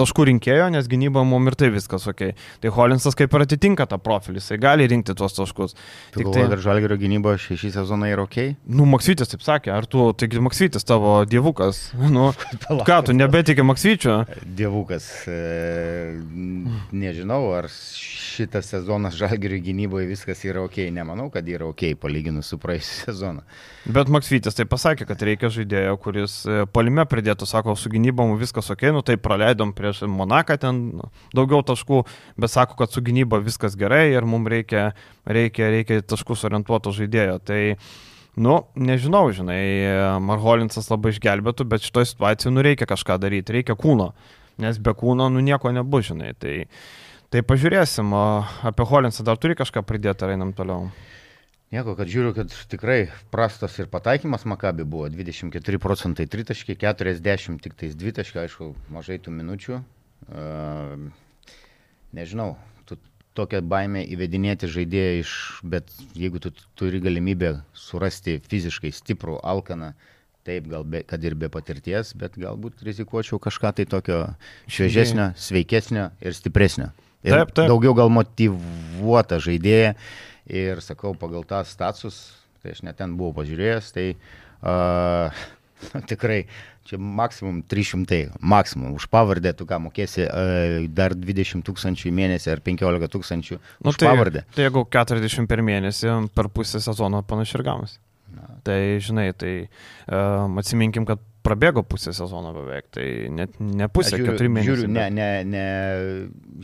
taškų rinkėjo, nes gynyba mums ir tai viskas ok. Tai Holinsas kaip ir atitinka tą profilį, jisai gali rinkti tuos taškus. Tik galvoju, tai, ar Žalgio gynyba šį sezoną yra ok? Nu, Maksvytis taip sakė, ar tu, taigi Maksvytis tavo dievukas. Nu, ką, tu nebetikė Maksvyčio? Dievukas. E, nežinau, ar šitas sezonas žalgirių gynyboje viskas yra ok. Nemanau, kad yra ok palyginus su praėjusiu sezonu. Bet Maksvytis tai pasakė, kad reikia žaidėjo, kuris e, palime pridėtų, sako, su gynybom viskas ok, nu tai praleidom prieš Monaką ten daugiau taškų, bet sako, kad su gynyba viskas gerai ir mums reikia, reikia, reikia taškus orientuoto žaidėjo. Tai Nu, nežinau, žinai, Marholinsas labai išgelbėtų, bet šitoje situacijoje nu reikia kažką daryti, reikia kūno, nes be kūno nu nieko nebus, žinai. Tai, tai pažiūrėsim, apie Holinsą dar turi kažką pridėti, ar einam toliau. Nieko, kad žiūriu, kad tikrai prastas ir pataikymas Makabi buvo 24 procentai tritaškiai, 40 tik tais dvitaškiai, aišku, mažai tų minučių. Uh, nežinau, tokią baimę įvedinėti žaidėją iš, bet jeigu tu turi galimybę surasti fiziškai stiprų alkaną, taip, gal be, kad ir be patirties, bet galbūt rizikuočiau kažką tai tokio šviežesnio, sveikesnio ir stipresnio. Ir taip, taip. Daugiau gal motivuotą žaidėją ir sakau, pagal tą status, tai aš net ten buvau pažiūrėjęs, tai uh, tikrai Čia maksimum 300, maksimum. Už pavardę tu ką mokėsi uh, dar 20 tūkstančių į mėnesį ar 15 tūkstančių nu, už tai, pavardę. Tai jeigu 40 per mėnesį, per pusę sezono panašiai ir gavosi. Tai žinai, tai um, atsiminkim, kad prabėgo pusę sezono beveik, tai net ne pusę, žiūriu, keturi mėnesiai. Žiūriu, ne, ne, ne,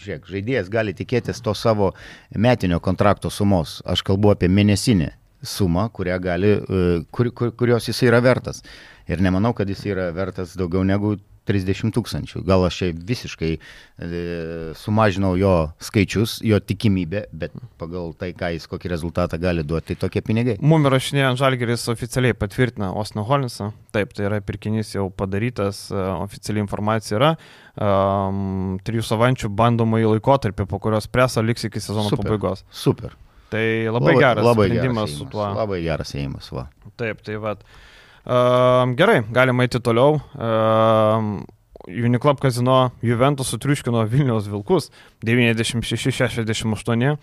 žiūrėk, žaidėjas gali tikėtis to savo metinio kontrakto sumos. Aš kalbu apie mėnesinę sumą, kurią gali, kur, kur, kurios jis yra vertas. Ir nemanau, kad jis yra vertas daugiau negu 30 tūkstančių. Gal aš čia visiškai e, sumažinau jo skaičius, jo tikimybę, bet pagal tai, ką jis kokį rezultatą gali duoti, tai tokie pinigai. Mum rašinėjant Žalgeris oficialiai patvirtina Osno Holinsą. Taip, tai yra pirkinys jau padarytas, e, oficiali informacija yra. Um, trijų savaičių bandomąjį laikotarpį, po kurios preso liks iki sezono Super. pabaigos. Super. Tai labai, labai geras labai sprendimas geras su tuo. Labai geras ėjimas, va. Taip, tai vad. Uh, gerai, galima eiti toliau. Uh, Uniclub kazino Juventus sutriuškino Vilniaus Vilkus 96-68.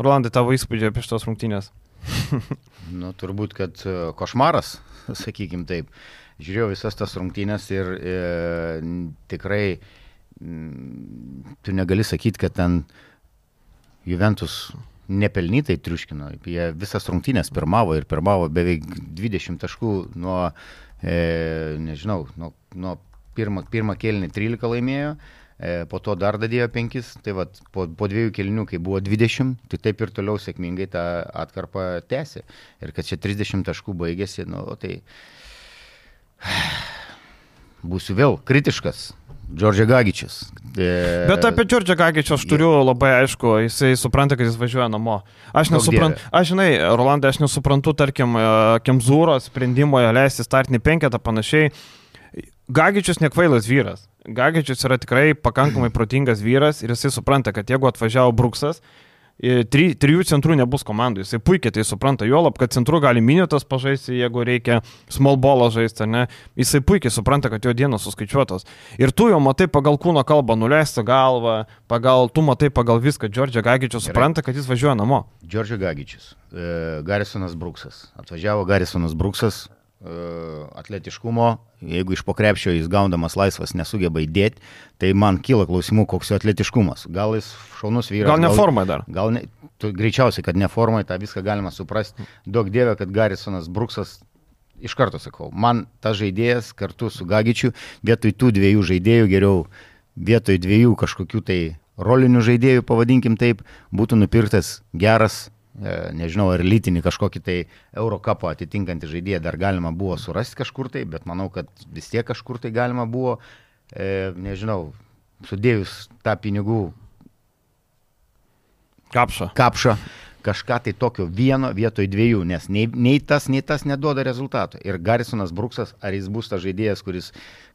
Rolandai, tavo įspūdžiai apie šitos rungtynės? nu, turbūt, kad e, košmaras, sakykim taip. Žiūrėjau visas tas rungtynės ir e, tikrai m, tu negali sakyti, kad ten Juventus nepelnytai triuškino. Jie visas rungtynės pirmavo ir pirmavo beveik 20 taškų nuo, e, nežinau, nuo, nuo pirmą, pirmą kėlinį 13 laimėjo. E, po to dar dadėjo 5, tai vat, po, po dviejų kelinių, kai buvo 20, tai taip ir toliau sėkmingai tą atkarpą tęsė. Ir kad čia 30 taškų baigėsi, nu, tai būsiu vėl kritiškas. Džordžia Gagičius. E... Bet apie Džordžią Gagičių aš turiu labai aišku, jisai supranta, kad jis važiuoja namo. Aš nesuprantu, aš žinai, Rolandai, aš nesuprantu, tarkim, e, Kemzūro sprendimo leisti startinį penketą panašiai. Gagičius nekvailas vyras. Gagičius yra tikrai pakankamai protingas vyras ir jisai supranta, kad jeigu atvažiavo Bruksas, tri, trijų centrų nebus komandų. Jisai puikiai tai supranta, juolab, kad centrų gali minėtas pažaisti, jeigu reikia small ball žaisti, ne. Jisai puikiai supranta, kad jo dienos suskaičiuotos. Ir tu jau matai pagal kūno kalbą, nuleista galva, pagal, tu matai pagal viską. Džordžia Gagičius supranta, kad jis važiuoja namo. Džordžia Gagičius, e, Garisonas Bruksas. Atvažiavo Garisonas Bruksas, atletiškumo, jeigu iš pokrepšio jis gaudamas laisvas nesugeba įdėti, tai man kyla klausimų, koks jo atletiškumas. Gal jis šaunus vyras. Gal ne formai dar. Gal ne, tu, greičiausiai, kad ne formai, tą viską galima suprasti. Daug dievė, kad Garisonas Bruksas, iš karto sakau, man tas žaidėjas kartu su Gagičiu, vietoj tų dviejų žaidėjų geriau, vietoj dviejų kažkokių tai rolinių žaidėjų, pavadinkim taip, būtų nupirktas geras E, nežinau, ar lytinį kažkokį tai Eurocapą atitinkantį žaidėją dar galima buvo surasti kažkur tai, bet manau, kad vis tiek kažkur tai galima buvo, e, nežinau, sudėjus tą pinigų kapšą. kapšą kažką tai tokio vieno vietoj dviejų, nes nei, nei tas, nei tas neduoda rezultato. Ir Garisonas Bruksas, ar jis bus tas žaidėjas, kuris,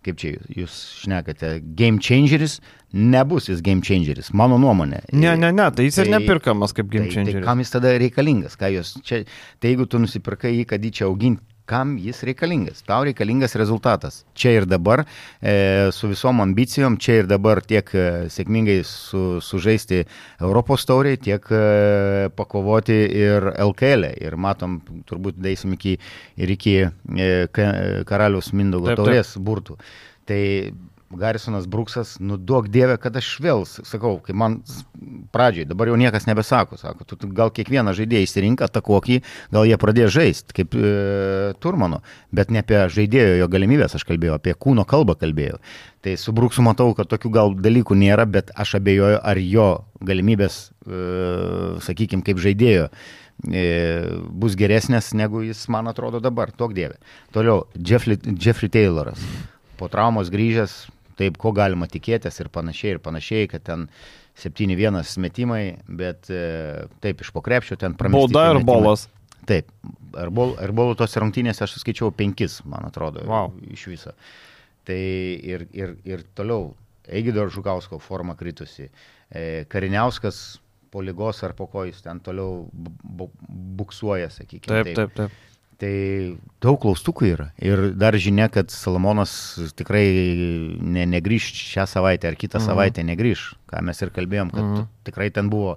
kaip čia jūs šnekate, game changeris, nebus jis game changeris, mano nuomonė. Ne, ne, ne, tai jis tai, ir nepirkamas kaip game tai, changeris. Tai kam jis tada reikalingas? Jūs, čia, tai jeigu tu nusipirkai jį, kad jį čia auginti, kam jis reikalingas. Tau reikalingas rezultatas. Čia ir dabar, e, su visom ambicijom, čia ir dabar tiek e, sėkmingai su, sužaisti Europos tauriai, tiek e, pakovoti ir LKL. E. Ir matom, turbūt deisim iki, ir iki e, karalius Mindogo taurės burtų. Tai Garisonas Bruksas, nu duok dievę, kad aš vėl sakau, kai man pradžiai, dabar jau niekas nebesako, sako, tu, tu gal kiekvieną žaidėją įsirink, atakuok jį, gal jie pradėjo žaisti, kaip e, Turmano, bet ne apie žaidėjo jo galimybės aš kalbėjau, apie kūno kalbą kalbėjau. Tai su Bruksu matau, kad tokių gal dalykų nėra, bet aš abejoju, ar jo galimybės, e, sakykime, kaip žaidėjo e, bus geresnės, negu jis man atrodo dabar, tok dievė. Toliau, Jeffrey, Jeffrey Tayloras. Po traumos grįžęs, taip, ko galima tikėtis ir panašiai, ir panašiai, kad ten 7-1 metimai, bet e, taip, iš pokrepšio ten pramesti. Bauda ir bolas. Taip, ir bolų tos rungtynėse aš skaičiau 5, man atrodo, wow. iš viso. Tai ir, ir, ir toliau, Eigido Žukausko forma kritusi, e, Kariniauskas po lygos ar po ko jis ten toliau buksuoja, sakykime. Taip, taip, taip. taip. Tai daug klaustukų yra. Ir dar žinia, kad Salamonas tikrai ne, negrįž šią savaitę ar kitą mhm. savaitę negrįž, ką mes ir kalbėjom, kad mhm. tikrai ten buvo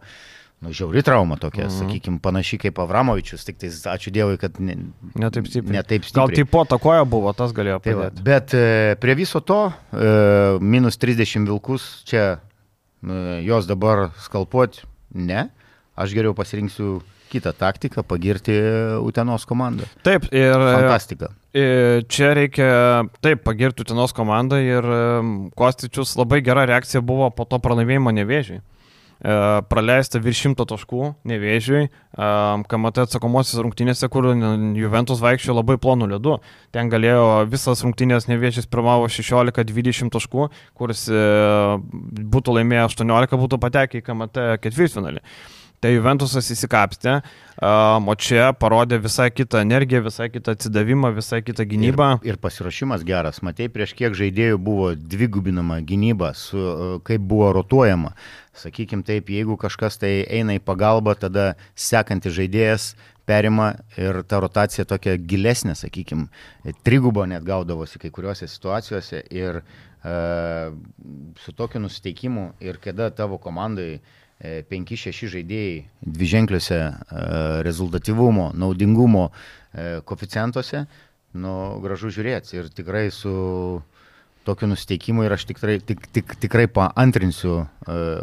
nu, žiauri trauma tokia, mhm. sakykime, panaši kaip Avramovičius, tik tai ačiū Dievui, kad ne, ne taip stipriai. Ne taip stipriai. Gal taip po takoja buvo, tas galėjo padėti. Tai bet e, prie viso to, e, minus 30 vilkus, čia e, jos dabar skalpuoti, ne, aš geriau pasirinksiu kitą taktiką, pagirti Utenos komandą. Taip, ir. Fantastika. Čia reikia, taip, pagirti Utenos komandą ir Kostičius labai gera reakcija buvo po to pralaimėjimo nevėžiai. E, praleista virš šimto taškų nevėžiui, KMT atsakomosios rungtynėse, kur Juventus vaikščiojo labai plonų ledų. Ten galėjo visas rungtynės nevėžys pirmavo 16-20 taškų, kuris e, būtų laimėję 18, būtų patekę į KMT ketvirtfinalį. Tai Juventusas įsikapstė, o čia parodė visai kitą energiją, visai kitą atsidavimą, visai kitą gynybą. Ir, ir pasiruošimas geras. Matei, prieš kiek žaidėjų buvo dvigubinama gynyba, su, kaip buvo rotuojama. Sakykime taip, jeigu kažkas tai eina į pagalbą, tada sekantis žaidėjas perima ir ta rotacija tokia gilesnė, sakykime, trigubo net gaudavosi kai kuriuose situacijose ir uh, su tokiu nusiteikimu ir kada tavo komandai uh, 5-6 e, žaidėjai dviženkliuose e, rezultatyvumo, naudingumo e, koficijantuose, nu, gražu žiūrėti. Ir tikrai su tokiu nusiteikimu ir aš tikrai, tik, tik, tikrai paantrinsiu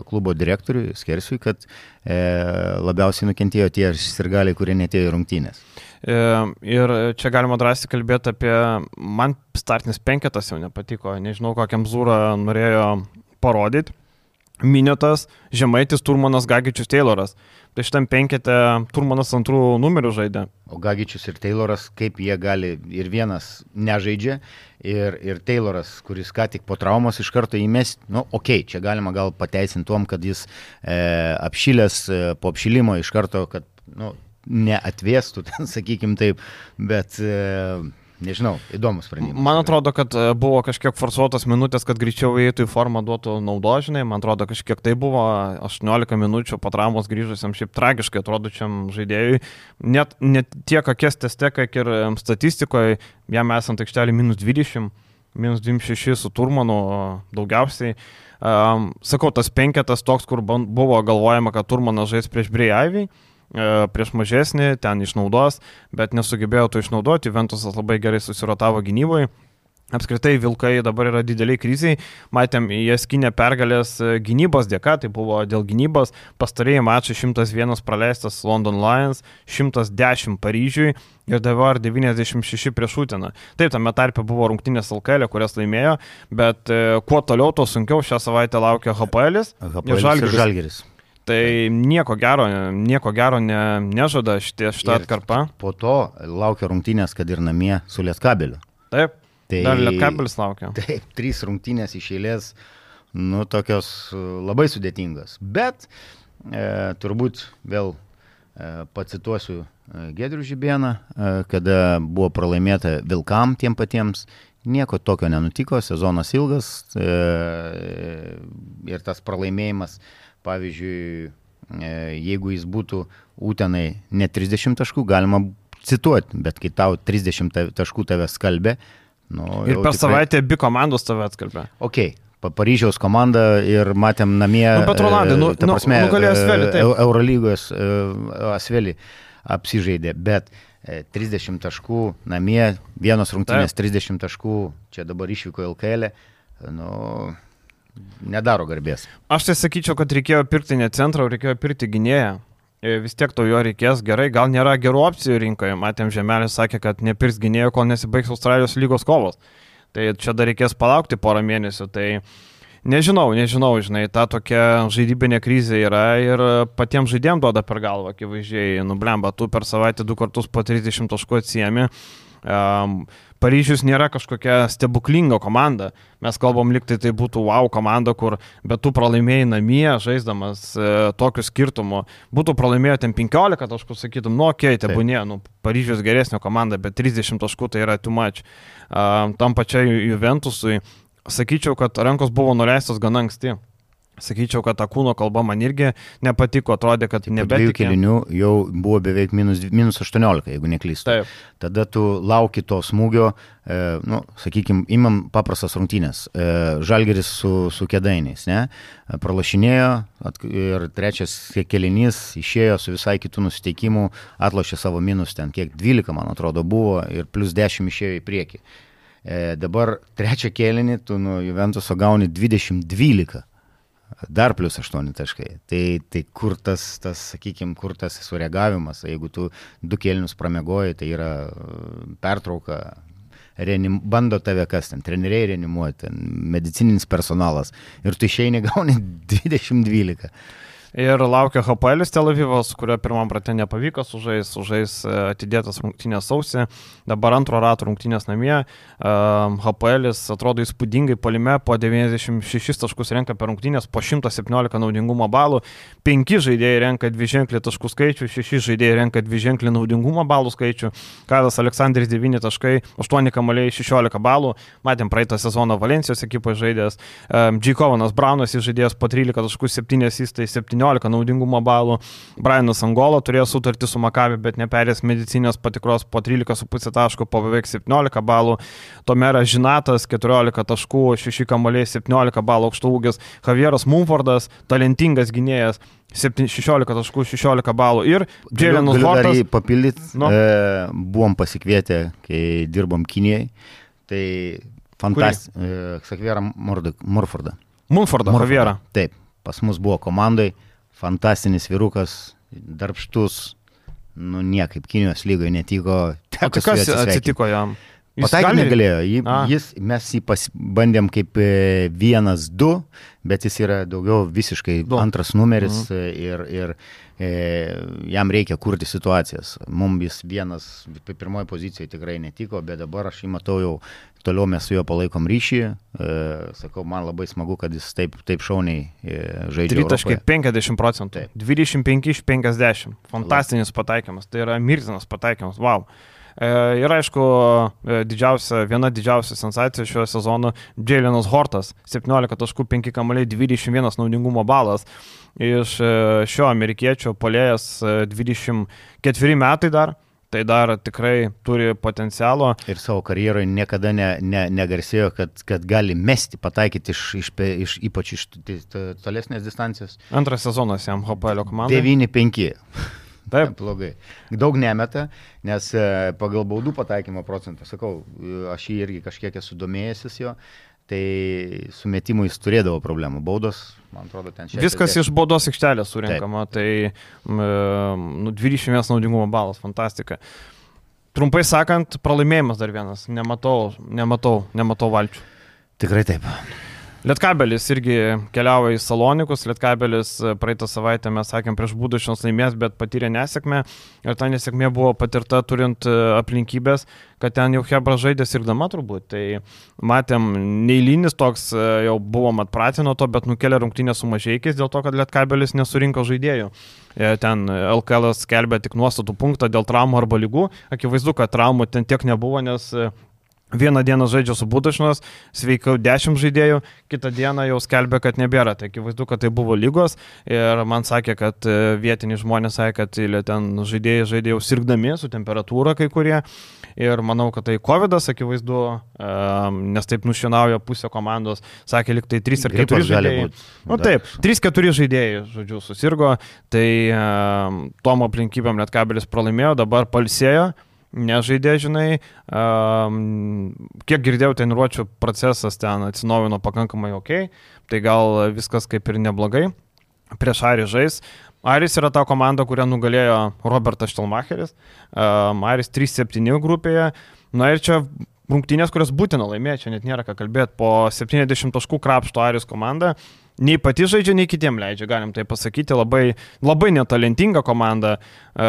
klubo direktoriui Skersiui, kad labiausiai nukentėjo tie sirgaliai, kurie netėjo į rungtynės. Ir čia galima drąsiai kalbėti apie, man startinis penketas jau nepatiko, nežinau, kokiam zūrą norėjo parodyti. Minėtas Žemaitis, Turmanas, Gagičius, Tayloras. Tai šitam penkete Turmanas antrų numerių žaidė. O Gagičius ir Tayloras, kaip jie gali, ir vienas nežaidžia, ir, ir Tayloras, kuris ką tik po traumos iš karto įmest, nu, okei, okay, čia galima gal pateisinti tom, kad jis e, apšilęs e, po apšilimo iš karto, kad, nu, neatvėstų, ten, sakykim taip, bet e, Nežinau, įdomus sprendimas. Man atrodo, kad e, buvo kažkiek forsuotos minutės, kad greičiau įeitų į formą duotų naudožinai. Man atrodo, kažkiek tai buvo 18 minučių po traumos grįžusiam, šiaip tragiškai atrodočiam žaidėjui. Net, net tiek akės teste, kiek ir statistikoje, jam esant aikštelį minus 20, minus 26 su Turmanu daugiausiai. Um, sakau, tas penketas toks, kur buvo galvojama, kad Turmanas žais prieš Breijaivį. E, prieš mažesnį, ten išnaudos, bet nesugebėjo to išnaudoti, Ventusas labai gerai susirotavo gynyboje. Apskritai Vilkai dabar yra dideliai kriziai, matėm, jie skinė pergalės e, gynybos dėka, tai buvo dėl gynybos, pastarėjai mačai 101 praleistas London Lions, 110 Paryžiui ir dabar 96 prieš Utiną. Taip, tame tarpe buvo rungtynės LKL, kurias laimėjo, bet e, kuo toliau, tuo sunkiau šią savaitę laukia HPL ir Žalgiris. Tai nieko gero, nieko gero ne, nežada šitie, šitą atkarpą. Po to laukia rungtynės, kad ir namie su Lietkabeliu. Taip. Tai, dar Lietkabelis laukia. Taip, trys rungtynės iš eilės, nu, tokios e, labai sudėtingos. Bet e, turbūt vėl e, pacituosiu e, Gedrių Žibieną, e, kada buvo pralaimėta Vilkam tiem patiems. Nieko tokio nenutiko, sezonas ilgas e, ir tas pralaimėjimas e, pavyzdžiui, e, jeigu jis būtų Utenai ne 30 taškų, galima cituoti, bet kai tau 30 taškų tave skalbė. Nu, ir per tikrai... savaitę abi komandos tave atskalbė. Ok, Paryžiaus komanda ir matėm namie. Nu, bet Rolandai, nu, ta nu, prasme, nu, nugalėjo Asvelį. Taip. Eurolygos e, Asvelį apsižaidė, bet 30 taškų namie, vienos rungtynės taip. 30 taškų, čia dabar išvyko LKL. Nu, nedaro garbės. Aš tai sakyčiau, kad reikėjo pirkti ne centrą, reikėjo pirkti gynėją. E, vis tiek to jo reikės gerai, gal nėra gerų opcijų rinkoje. Matėm, Žemelis sakė, kad nepirks gynėjo, kol nesibaigs Australijos lygos kovos. Tai čia dar reikės palaukti porą mėnesių. Tai nežinau, nežinau, žinai, ta tokia žaidybinė krizė yra ir patiems žaidėjams duoda per galvą, akivaizdžiai, nublemba, tu per savaitę du kartus po 30 taškų atsijami. Um, Paryžius nėra kažkokia stebuklinga komanda. Mes kalbam, liktai tai būtų wow komanda, kur bet tu pralaimėjai namie, žaisdamas e, tokiu skirtumu. Būtų pralaimėję ten 15 taškų, sakytum, nu, okei, okay, te būnė, nu, Paryžius geresnė komanda, bet 30 taškų tai yra too much. Uh, tam pačiai Juventusui, sakyčiau, kad rankos buvo nuleistos gana anksti. Sakyčiau, kad ta kūno kalba man irgi nepatiko, atrodė, kad nebetikė. Dviejų kelinių jau buvo beveik minus, minus 18, jeigu neklystu. Taip. Tada tu lauki to smūgio, e, nu, sakykime, imam paprastas rungtynės. E, žalgeris su, su kėdainiais, ne? Pralašinėjo ir trečias kelinys išėjo su visai kitų nusiteikimų, atlošė savo minus ten, kiek 12, man atrodo, buvo ir plus 10 išėjo į priekį. E, dabar trečią kelinį tu nuo Juventuso gauni 20-12 dar plus 8 taškai. Tai, tai kur tas, tas sakykime, kur tas sureagavimas, jeigu tu du kėlinius pramiegoji, tai yra uh, pertrauka, reanim, bando tave kas ten, treneriai reanimuoti, medicininis personalas ir tu išeini gauni 20-12. Ir laukia HPL Tel Avivas, kurio pirmam pratė nepavyko sužais, sužais e, atidėtas rungtynės sausį, dabar antro rato rungtynės namie. HPL atrodo įspūdingai polime, po 96 taškus renka per rungtynės, po 117 naudingumo balų, 5 žaidėjai renka dviženklį taškų skaičių, 6 žaidėjai renka dviženklį naudingumo balų skaičių, Kadas Aleksandris 9 taškai, 8 kamaliai 16 balų, matėm praeitą sezoną Valencijos ekipoje žaidėjas, G. Kovanas Braunas žaidėjas po 13 taškų 7 įstai 17 17 naudingumo balų. Brianas Angola turėjo sutartį su Makavi, bet neperės medicinės patikros po 13,5 taškų, po beveik 17 balų. Tomera Žinatas 14 taškų, 6 kamoliai 17 balų aukštų ūgis. Javieras Mumfordas, talentingas gynėjas. 16 taškų, 16 balų ir Džėlinas Hortas. Papildyti, nu. e, buvom pasikvietę, kai dirbom Kinijai, tai Fantastika. Sakvėra Murfordą. Munfordą, Javierą. Taip, pas mus buvo komandai, fantastinis vyrukas, darbštus, nu niekaip Kinijos lygoje netiko. O tai kas atsitiko jam? Pataikyti negalėjo. Jį, jis, mes jį bandėm kaip e, vienas, du, bet jis yra daugiau visiškai du. antras numeris mhm. ir, ir e, jam reikia kurti situacijas. Mums jis vienas, pirmoji pozicija tikrai netiko, bet dabar aš jį matau jau, toliau mes su juo palaikom ryšį. E, sakau, man labai smagu, kad jis taip, taip šauniai e, žaidžia. 3.50 procentų. 25 iš 50. Fantastinis pataikymas. Tai yra mirtinas pataikymas. Wow. E, ir aišku, e, didžiausia, viena didžiausia sensacija šio sezono - Jalenas Hortas. 17.5 kamaliai, 21 naudingumo balas. Iš e, šio amerikiečio polėjas 24 metai dar. Tai dar tikrai turi potencialo. Ir savo karjeroje niekada ne, ne, negarsėjo, kad, kad gali mesti, pataikyti iš, iš, iš, ypač iš tolesnės distancijos. Antras sezonas jam HPL komandai. 9-5. Taip. Blogai. Daug nemeta, nes e, pagal baudų pataikymo procentą, sakau, aš jį irgi kažkiek esu domėjęsis jo, tai su metimu jis turėdavo problemų. Baudos, man atrodo, ten šiandien. Viskas iš baudos aikštelės surinkama, Taip. tai nu, 21 naudingumo balas, fantastika. Trumpai sakant, pralaimėjimas dar vienas. Nematau, nematau, nematau valčių. Tikrai taip. Lietkabelis irgi keliavo į Salonikus, Lietkabelis e, praeitą savaitę mes sakėm prieš būdušios laimės, bet patyrė nesėkmę ir ta nesėkmė buvo patirta turint e, aplinkybės, kad ten jau Hebra žaidė ir dama turbūt. Tai matėm, neįlynis toks e, jau buvom atpratę nuo to, bet nukelia rungtynę su mažiekiais dėl to, kad Lietkabelis nesurinko žaidėjų. Ten LKL skelbė tik nuostatų punktą dėl traumų arba lygų. Akivaizdu, kad traumų ten tiek nebuvo, nes Vieną dieną žaidžia su Budašnas, sveikau 10 žaidėjų, kitą dieną jau skelbė, kad nebėra. Tai akivaizdu, kad tai buvo lygos ir man sakė, kad e, vietiniai žmonės sakė, kad ten žaidėjai žaidė jau sirgdami su temperatūra kai kurie. Ir manau, kad tai COVID, akivaizdu, e, nes taip nušienauja pusę komandos, sakė, liktai 3 ar 4 žaidėjai. Na nu, taip, 3-4 žaidėjai, žodžiu, susirgo, tai tom aplinkybėm net kabelis pralaimėjo, dabar palsėjo nežaidė, žinai. Um, kiek girdėjau, treniruočio procesas ten atsinaujino pakankamai ok, tai gal viskas kaip ir neblogai. Prieš Arį žais. Aris yra ta komanda, kurią nugalėjo Robertas Štelmacheris. Um, Aris 3-7 grupėje. Na ir čia rungtynės, kurias būtina laimėti, čia net nėra ką kalbėti. Po 70 taškų krapšto Aris komanda nei pati žaidžia, nei kitiem leidžia, galim tai pasakyti, labai, labai netalentinga komanda, e,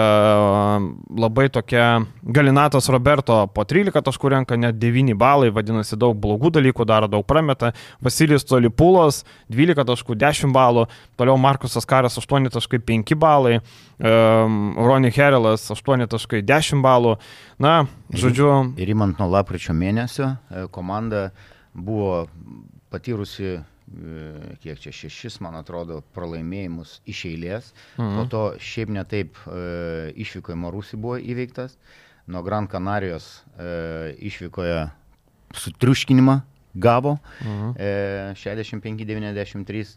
labai tokia Galinatas Roberto po 13 taškų renka, net 9 balai, vadinasi, daug blogų dalykų daro, daug prameta, Vasilijus Tolipulas 12 taškų, 10 balų, toliau Markusas Karas 8 taškai, 5 balai, e, Ronnie Herelas 8 taškai, 10 balų, na, žodžiu. Ir įmant nuo lapkričio mėnesio e, komanda buvo patyrusi kiek čia šešis, man atrodo, pralaimėjimus iš eilės. Mhm. Po to šiaip netaip e, išvykoje Marusi buvo įveiktas. Nuo Gran Canarijos e, išvykoje sutriuškinimą gavo mhm. e, 65-93.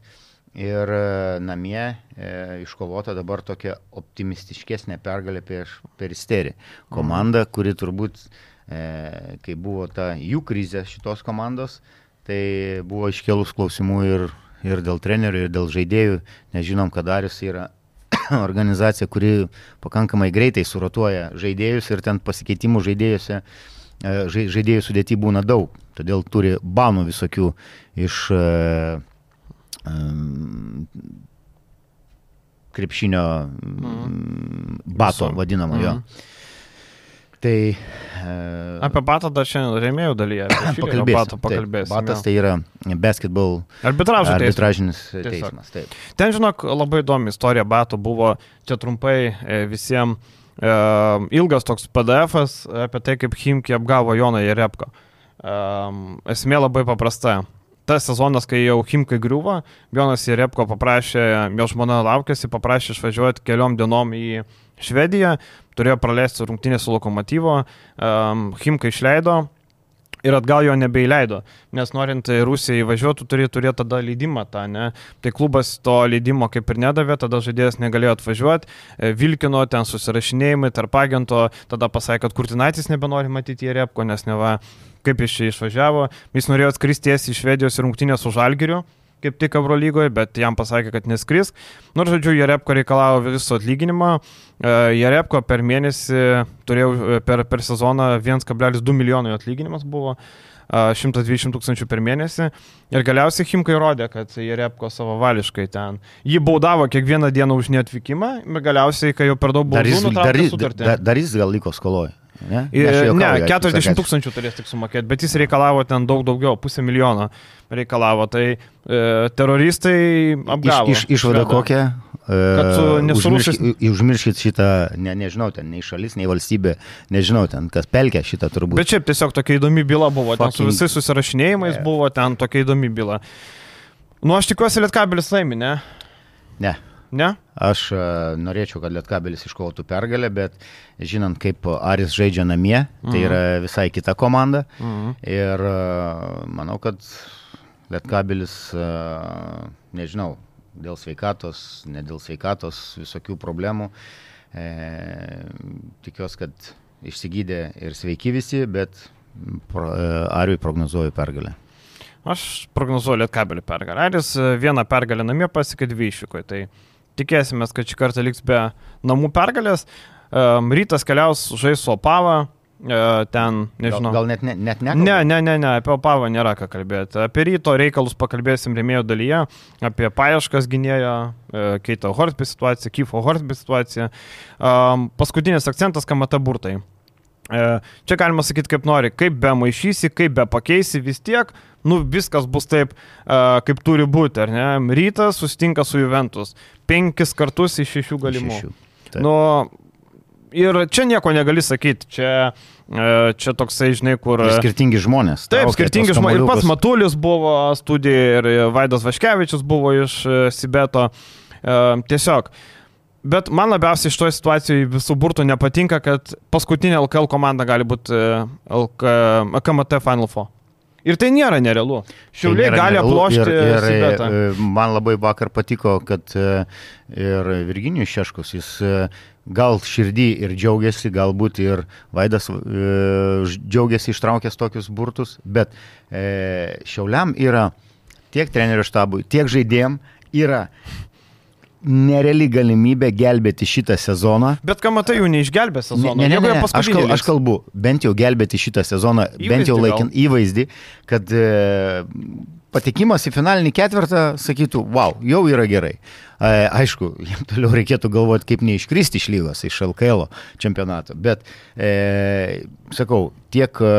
Ir e, namie e, iškovota dabar tokia optimistiškesnė pergalė prieš Peristerį. Komanda, kuri turbūt, e, kai buvo ta jų krizė šitos komandos, tai buvo iškelus klausimų ir, ir dėl trenerių, ir dėl žaidėjų, nes žinom, kad Darius yra organizacija, kuri pakankamai greitai surotuoja žaidėjus ir ten pasikeitimų žaidėjose, e, žaidėjų sudėti būna daug, todėl turi banų visokių iš um, krepšinio mhm. bato vadinamo mhm. Tai, uh, apie batą dar šiandien rėmėjų dalyje. Pakalbėsim. Bato pakalbėsim. Batas tai yra basketball Arbitražo arbitražinis teismas. teismas taip. Ten, žinok, labai įdomi istorija bato buvo, čia trumpai e, visiems e, ilgas toks PDF apie tai, kaip Himki apgavo Joną Jerepko. E, esmė labai paprasta tas sezonas, kai jau Himkai griuvo, Jonas Jerepko paprašė, jo žmona laukėsi, paprašė išvažiuoti keliom dienom į Švediją, turėjo praleisti rungtynę su lokomotyvo, um, Himka išleido, ir atgal jo nebeįleido, nes norint Rusiją įvažiuoti, turi turėti tada leidimą tą, ne? Tai klubas to leidimo kaip ir nedavė, tada žaidėjas negalėjo atvažiuoti, e, vilkino ten susirašinėjimai tarp agento, tada pasakė, kad Kurtinaitis nebenori matyti į Repko, nes neva kaip jis čia išvažiavo, jis norėjo atskristi tiesiai iš Švedijos ir rungtynės su Žalgiriu kaip tik Eurolygoje, bet jam pasakė, kad neskris. Nors, žodžiu, Jarepko reikalavo viso atlyginimo. E, Jarepko per mėnesį turėjau e, per, per sezoną 1,2 milijonų atlyginimas buvo. 120 tūkstančių per mėnesį. Ir galiausiai Himkai rodė, kad Jerepko savavališkai ten. Jį baudavo kiekvieną dieną už neatvykimą, bet galiausiai, kai jau per daug buvo, dar, dar, jis gal liko skoloje. Ne, ne 40 tūkstančių turės tik sumokėti, bet jis reikalavo ten daug daugiau, pusę milijono reikalavo. Tai e, teroristai apgavo. Iš, iš, išvada kokia? Kad tu e, nesurušęs. Užmirškit šitą, ne, nežinau, ten nei šalis, nei valstybė, nežinau, ten kas pelkia šitą turbūt. Bet šiaip tiesiog tokia įdomi byla buvo, Fucking... ten su visais susirašinėjimais yeah. buvo ten tokia įdomi byla. Nu, aš tikiuosi, Lietkabelis laimi, ne? Ne. Ne? Aš uh, norėčiau, kad Lietkabelis iškovotų pergalę, bet žinant, kaip Aris žaidžia namie, tai mhm. yra visai kita komanda. Mhm. Ir uh, manau, kad Lietkabelis, uh, nežinau, dėl sveikatos, ne dėl sveikatos, visokių problemų. E, tikiuosi, kad išsigydė ir sveiki visi, bet pro, e, Ariui prognozuoju pergalę. Aš prognozuoju Lietkabelį pergalę. Aris vieną pergalę namie pasiekė dvi išvykoje. Tai tikėsime, kad šį kartą liks be namų pergalės. Rytas keliaus žais su Opava, e, ten, nežinau. Gal, gal net, net, net ne? Ne, ne, ne, ne, apie Opavą nėra ką kalbėti. Apie ryto reikalus pakalbėsim remėjo dalyje, apie paieškas gynėjo, e, Keito Horsby situaciją, Kyfo Horsby situaciją. Paskutinis akcentas, kamata burtai. E, čia galima sakyti kaip nori, kaip be maišysi, kaip be pakeisi, vis tiek nu, viskas bus taip, kaip turi būti, ar ne? Rytas susitinka su Juventus. Penkis kartus iš šešių galimų. Šešių. Taip. Nu, ir čia nieko negali sakyti, čia, uh, čia toksai, žinai, kur... Ir skirtingi žmonės. Taip, skirtingi žmonės. Ir pats Matulis buvo studijoje, ir Vaidas Vaškevičius buvo iš uh, Sibeto. Tiesiog. Bet man labiausiai iš toje situacijoje visų burtų nepatinka, kad paskutinė LKL komanda gali būti LK, KMT Final Four. Ir tai nėra nerealu. Šiauliai tai gali aplošti. Ir, ir, Sibetą. E, man labai vakar patiko, kad e, ir Virginijus Šeškus, jis e, gal širdį ir džiaugiasi, galbūt ir Vaidas džiaugiasi ištraukęs tokius burtus, bet Šiauliam yra tiek trenerių štabui, tiek žaidėjim yra nereali galimybė gelbėti šitą sezoną. Bet ką matai, jų neišgelbė sezoną. Ne, ne, ne, ne. Aš, kalbu, aš kalbu, bent jau gelbėti šitą sezoną, įvaizdį bent jau laikint įvaizdį, kad e, patikimas į finalinį ketvirtą sakytų, wow, jau yra gerai. E, aišku, jam toliau reikėtų galvoti, kaip neiškristi iš lygos, iš LKL čempionato. Bet, e, sakau, tiek e,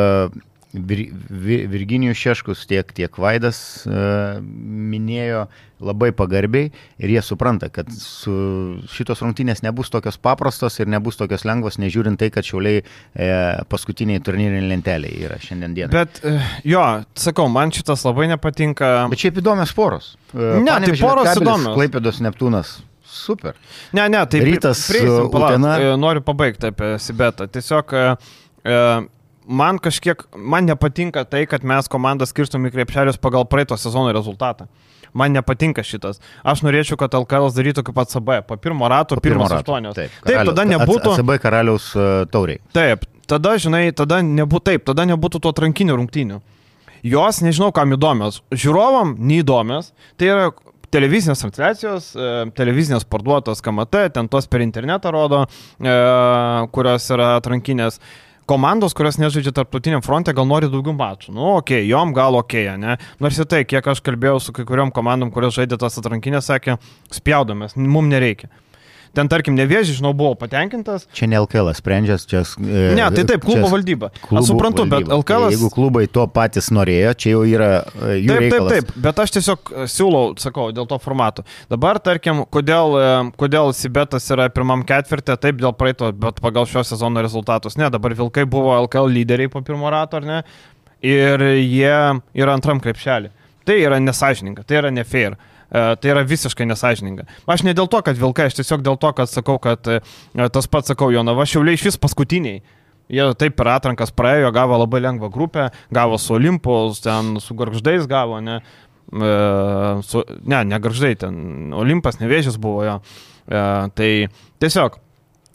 Vir, Vir, Virginijus Šeškus, tiek, tiek Vaidas e, minėjo labai pagarbiai ir jie supranta, kad šitos rungtynės nebus tokios paprastos ir nebus tokios lengvos, nežiūrint tai, kad šiauliai e, paskutiniai turnyriniai lenteliai yra šiandien dieną. Bet e, jo, sakau, man šitas labai nepatinka. Bet šiaip įdomios poros. E, ne, tai poros įdomios. Klaipėdos Neptūnas. Super. Ne, ne, tai rytas. Prieisim, palauk, noriu pabaigti apie Sibetą. Tiesiog uh, man kažkiek, man nepatinka tai, kad mes komandą skirstom į krepšelius pagal praeito sezono rezultatą. Man nepatinka šitas. Aš norėčiau, kad LKL darytų kaip ACB, po pirmo rato, po pirmos aštuonios. Taip, taip, tada nebūtų. ACB karaliaus uh, tauriai. Taip, tada, žinai, tada nebūtų taip, tada nebūtų to atrankinių rungtynių. Jos, nežinau, kam įdomios. Žiūrovam neįdomios. Tai yra televizinės transliacijos, e, televizinės parduotos KMT, ten tos per internetą rodo, e, kurios yra atrankinės komandos, kurios nežaidžia tarptautiniam fronte, gal nori daugiau mačų. Nu, okei, okay, jom gal okei, okay, ne? Nors ir tai, kiek aš kalbėjau su kai kuriuom komandom, kurios žaidė tas atrankinės, sakė, spjaudomės, mums nereikia. Ten, tarkim, nevėžį, žinau, buvo patenkintas. Čia ne LKL sprendžias, čia... E, ne, tai taip, klubo valdyba. Aš suprantu, valdyba. bet LKL... Jeigu klubai to patys norėjo, čia jau yra e, jų taip, reikalas. Taip, taip, bet aš tiesiog e, siūlau, sakau, dėl to formato. Dabar, tarkim, kodėl, e, kodėl Sibetas yra pirmam ketvirtė, taip dėl praeito, bet pagal šio sezono rezultatus. Ne, dabar Vilkai buvo LKL lyderiai po pirmo rato, ar ne? Ir jie yra antram krepšelį. Tai yra nesažininga, tai yra nefair. E, tai yra visiškai nesažininga. Aš ne dėl to, kad Vilkai, aš tiesiog dėl to, kad sakau, kad e, tas pats sakau, Jonava, šiauliai iš vis paskutiniai. Jie taip per atrankas praėjo, gavo labai lengvą grupę, gavo su Olimpos, ten su Garždais gavo, ne, e, su, ne, ne Garždai, ten Olimpas, nevėžys buvo jo. E, tai tiesiog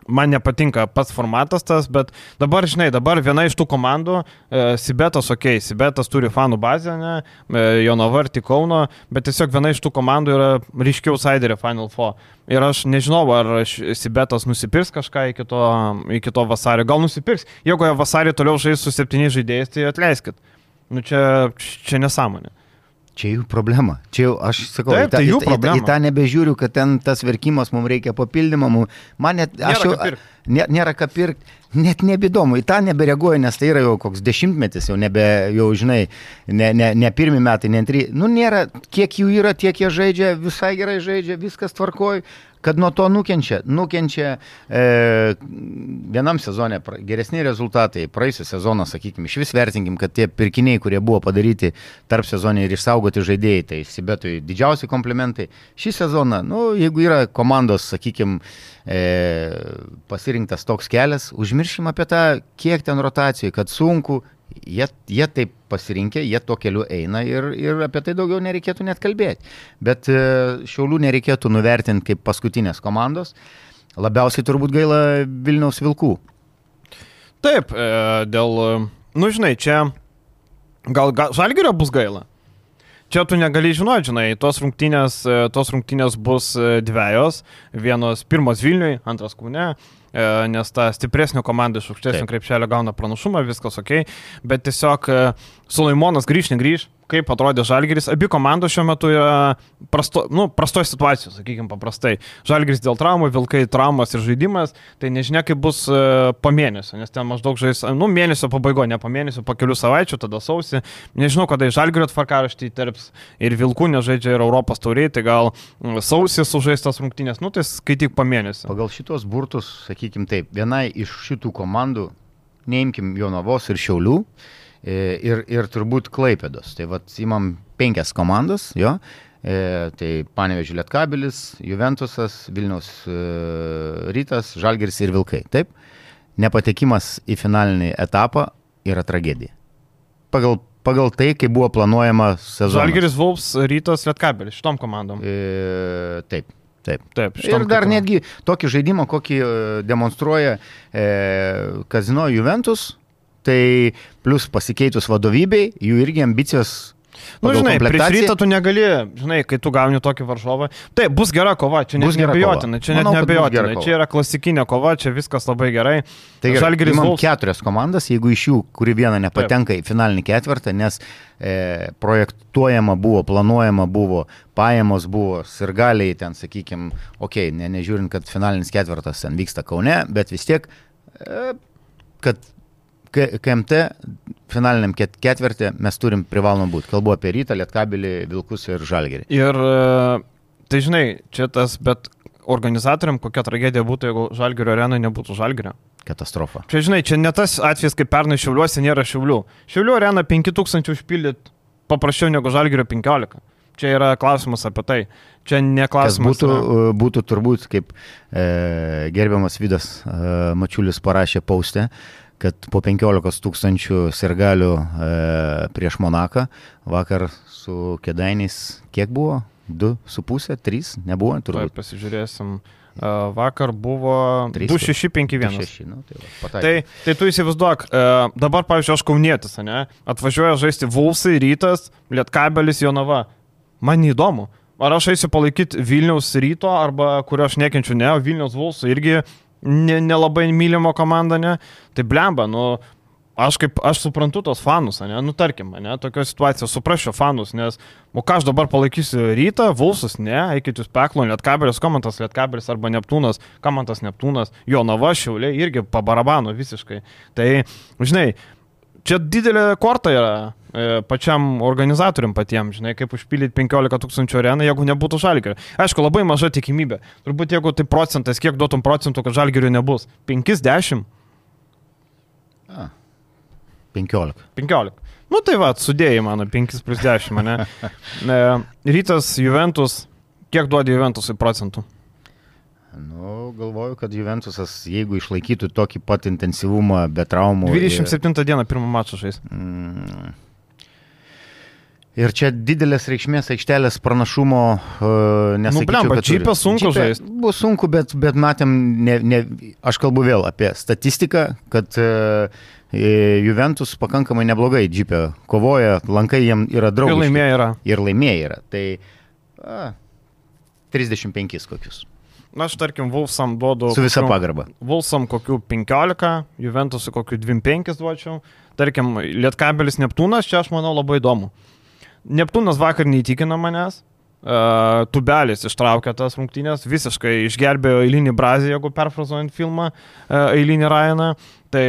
man nepatinka pats formatas tas, bet dabar, žinai, dabar viena iš tų komandų, e, Sibetas, okei, okay, Sibetas turi fanų bazę, ne, e, Jonavartį Kauno, bet tiesiog viena iš tų komandų yra ryškiau Siderė Final Four. Ir aš nežinau, ar Sibetas nusipirks kažką iki to, iki to vasario. Gal nusipirks. Jeigu vasarį toliau žais su septyniais žaidėjais, tai atleiskit. Nu čia, čia nesąmonė. Čia jų problema. Čia jau, aš sakau, Taip, tai jų į, tą, į, į tą nebežiūriu, kad ten tas verkimas mums reikia papildymo. Mum, man net, aš Nėra jau, ką nė, nėra ką pirkti, net nebedomu, į tą nebereaguoju, nes tai yra jau koks dešimtmetis, jau nebe, jau žinai, ne, ne, ne pirmi metai, ne antri. Nu, nėra, kiek jų yra, tiek jie žaidžia, visai gerai žaidžia, viskas tvarkoj, kad nuo to nukenčia. Nukenčia e, vienam sezonė geresni rezultatai, praeisį sezoną, sakykime, iš vis vertinkim, kad tie pirkiniai, kurie buvo padaryti tarp sezonį ir išsaugoti žaidėjai, tai Sibetui didžiausi komplimentai. Šį sezoną, nu, jeigu yra komandos, sakykime, e, pasirinktas toks kelias, užmirškim apie tą, kiek ten rotacijų, kad sunku, jie, jie taip pasirinkė, jie tuo keliu eina ir, ir apie tai daugiau nereikėtų net kalbėti. Bet e, Šiaulių nereikėtų nuvertinti kaip paskutinės komandos. Labiausiai turbūt gaila Vilniaus Vilkų. Taip, e, dėl, nu žinai, čia gal, gal žalgerio bus gaila. Čia tu negali žinoti, žinai, tos rungtynės, e, tos rungtynės bus e, dviejos. Vienos pirmos Vilniui, antras Kūne, e, nes ta stipresnė komanda iš aukštesnio krepšelio gauna pranašumą, viskas ok. Bet tiesiog Sulaimonas grįž, negrįž, kaip atrodė Žalgiris. Abi komandos šiuo metu yra prasto, nu, prastoje situacijoje, sakykime paprastai. Žalgiris dėl traumų, Vilkai traumas ir žaidimas, tai nežinia kaip bus e, po mėnesio, nes ten maždaug žais, nu, mėnesio pabaigoje, ne po mėnesio, po kelių savaičių, tada sausi. Nežinau, kada į Žalgirio tvarkaraštį įterps ir Vilkų nežaidžia ir Europos tauriai, tai gal mm, sausis sužaistas rungtynės, nu, tai skaityk po mėnesio. Pagal šitos burtus, sakykime taip, vienai iš šitų komandų, neimkim Jonavos ir Šiaulių, ir, ir turbūt Klaipėdos. Tai vad, imam penkias komandas, jo. E, tai Panevežė Lietkabilis, Juventusas, Vilniaus e, Rytas, Žalgeris ir Vilkai. Taip, nepatekimas į finalinį etapą yra tragedija. Pagal, pagal tai, kaip buvo planuojama sezonas. Žalgiris Vulfs, Rytas, Lietkabelis, šitom komandom. E, taip, taip. Taip, Ir dar kaip- netgi tokį žaidimą, kokį e, demonstruoja e, Kazino Juventus, tai plus pasikeitus vadovybei, jų irgi ambicijos. Nu, pagal žinai, prieš rytą tu negali, žinai, kai tu gauni tokį varžovą. Taip, bus gera kova, čia net kova. čia net kova. čia yra klasikinė kova, čia viskas labai gerai. Tai imam Vulfs. keturias komandas, jeigu iš jų, kuri viena nepatenka į finalinį ketvirtą, nes e, projektuojama buvo, planuojama buvo, pajamos buvo, sirgaliai ten, sakykime, okei, okay, ne, nežiūrint, kad finalinis ketvirtas ten vyksta Kaune, bet vis tiek, e, kad KMT finaliniam ket- ketvirtį mes turim privalom būti. Kalbu apie rytą, lietkabelį, vilkus ir žalgerį. Ir e, tai žinai, čia tas, bet organizatoriam kokia tragedija būtų, jeigu Žalgirio arenai nebūtų Žalgirio. Katastrofa. Čia žinai, čia ne tas atvejis, kaip pernai Šiauliuose nėra Šiaulių. Šiaulių arena 5000 užpildyti paprasčiau negu Žalgirio 15. Čia yra klausimas apie tai. Čia ne Kas klausimas. būtų, yra- e, būtų turbūt, kaip e, gerbiamas Vydas e, Mačiulis parašė paustę, kad po 15 tūkstančių sirgalių e, prieš Monaką vakar su kėdainiais kiek buvo? 2,5, 3, nebuvo turbūt. pasižiūrėsim. E, Vakar buvo Trys, 2651. 6, nu, tai, va. Tai, tai tu įsivaizduok, e, dabar, pavyzdžiui, aš kaunietis, ne? Atvažiuoja žaisti Vulsai, Rytas, Lietkabelis, Jonava. Man neįdomu. Ar aš eisiu palaikyti Vilniaus ryto, arba kurio aš nekenčiu, ne, Vilniaus Vulsų irgi nelabai ne mylimo komanda, ne? Tai blemba, nu, aš kaip, aš suprantu tos fanus, ne, nu tarkim, ne, tokio situacijos suprasčiau fanus, nes, o ką aš dabar palaikysiu rytą, Vulsus, ne, eikit jūs peklo, Lietkabelis, komantas Lietkabelis arba Neptūnas, komantas Neptūnas, Jonava, Šiauliai irgi pabarabano visiškai. Tai, žinai, čia didelė korta yra pačiam organizatoriam patiems, žinai, kaip užpildyti 15 tūkstančių areną, jeigu nebūtų žalgerio. Aišku, labai maža tikimybė. Turbūt jeigu tai procentas, kiek duotum procentų, kad žalgerio nebus? 5-10? A, 15. 15. Nu tai va, sudėjai mano 5 plus 10, ne? E, rytas, Juventus, kiek duodi Juventusui procentų? Nu, galvoju, kad Juventusas, jeigu išlaikytų tokį pat intensyvumą be traumų. 27 ir... dieną pirmą mačą žais. Mm, Ir čia didelės reikšmės aikštelės pranašumo uh, nesakyčiau. Nu, blemba, čipė sunku žaisti. Bus sunku, bet, bet matėm, ne, ne, aš kalbu vėl apie statistiką, kad uh, Juventus pakankamai neblogai džipė kovoja, lankai jiem yra draugai. Ir laimėjai yra. Ir laimėjai yra. Tai a, 35 kokius. Na, aš tarkim, Vulfsam duodu. Su visa pagarba. Vulfsam kokių 15, Juventusui kokių 25 duočiau. Tarkim, Lietkabelis Neptūnas, čia aš manau labai įdomu. Neptūnas vakar neįtikino manęs. Uh, tubelis ištraukė tas rungtynės, visiškai išgelbėjo eilinį Brazį, jeigu perfrazuojant filmą, uh, eilinį Ryaną. Tai,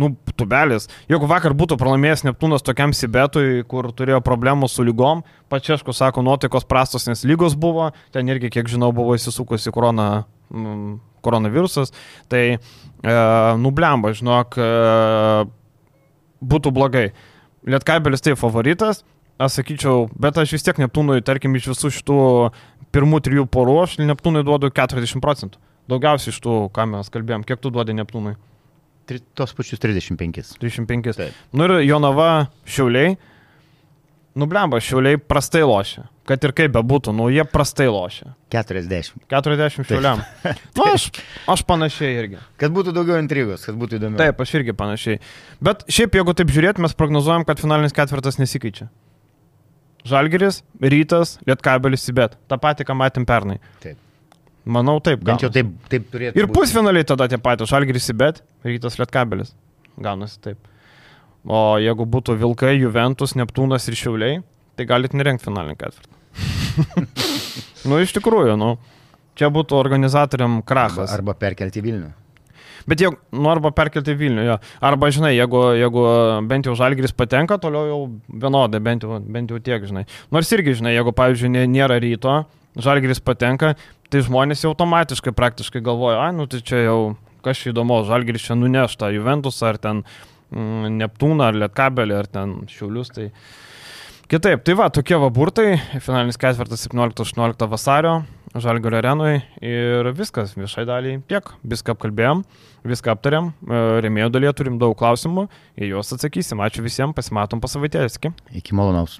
nu, tubelis. Jeigu vakar būtų pralaimėjęs Neptūnas tokiam Sibetui, kur turėjo problemų su lygom, pačiašku sako, nuotaikos prastos, nes lygos buvo, ten irgi, kiek žinau, buvo įsisukusi korona, mm, koronavirusas. Tai, uh, nublemba, žinok, uh, būtų blogai. Lietkabelis tai favoritas, aš sakyčiau, bet aš vis tiek Neptūnui, tarkim, iš visų šitų pirmų trijų porų, aš Neptūnui duodu 40 procentų. Daugiausiai iš tų, ką mes kalbėjom, kiek tu duodi Neptūnui? Tos pačius 35. 35. Taip. Nu ir Jonava Šiauliai. Nublemba, Šiauliai prastai lošia. Kad ir kaip bebūtų, nu jie prastai lošia. 40. 40 Šiauliam. Nu, aš, aš panašiai irgi. Kad būtų daugiau intrigos, kad būtų įdomu. Taip, aš irgi panašiai. Bet šiaip, jeigu taip žiūrėt, mes prognozuojam, kad finalinis ketvirtas nesikeičia. Žalgeris, Rytas, Lietkabelis, Sibet. Ta pati, ką matėm pernai. Taip. Manau, taip. Bent jau taip, taip turėtų. Ir pusfinaliai tada tie patys. Žalgeris, Sibet, Rytas, Lietkabelis. Gaunasi taip. O jeigu būtų Vilkai, Juventus, Neptūnas ir Šiauliai, tai galit nerengti finalinį ketvirtą. nu, iš tikrųjų, nu. Čia būtų organizatoriam krachas. Arba, arba perkelti Vilnių. Bet jeigu, nu arba perkelti Vilnių, jo. Arba, žinai, jeigu, jeigu bent jau Žalgris patenka, toliau jau vienodai, bent jau, bent jau tiek, žinai. Nors irgi, žinai, jeigu, pavyzdžiui, nėra ryto, Žalgris patenka, tai žmonės jau automatiškai praktiškai galvoja, ai, nu tai čia jau kažkas įdomu, Žalgris čia nunešta Juventus ar ten mm, Neptūną ar Lietkabelį ar ten Šiaulius. Tai... Kitaip, tai va, tokie va burtai, finalinis ketvirtas 17-18 vasario, Žalgario arenui ir viskas, viešai daliai tiek, viską apkalbėjom, viską aptarėm, e, remėjų dalyje turim daug klausimų, į juos atsakysim. Ačiū visiems, pasimatom pasavaitės. Iki. Iki malonaus.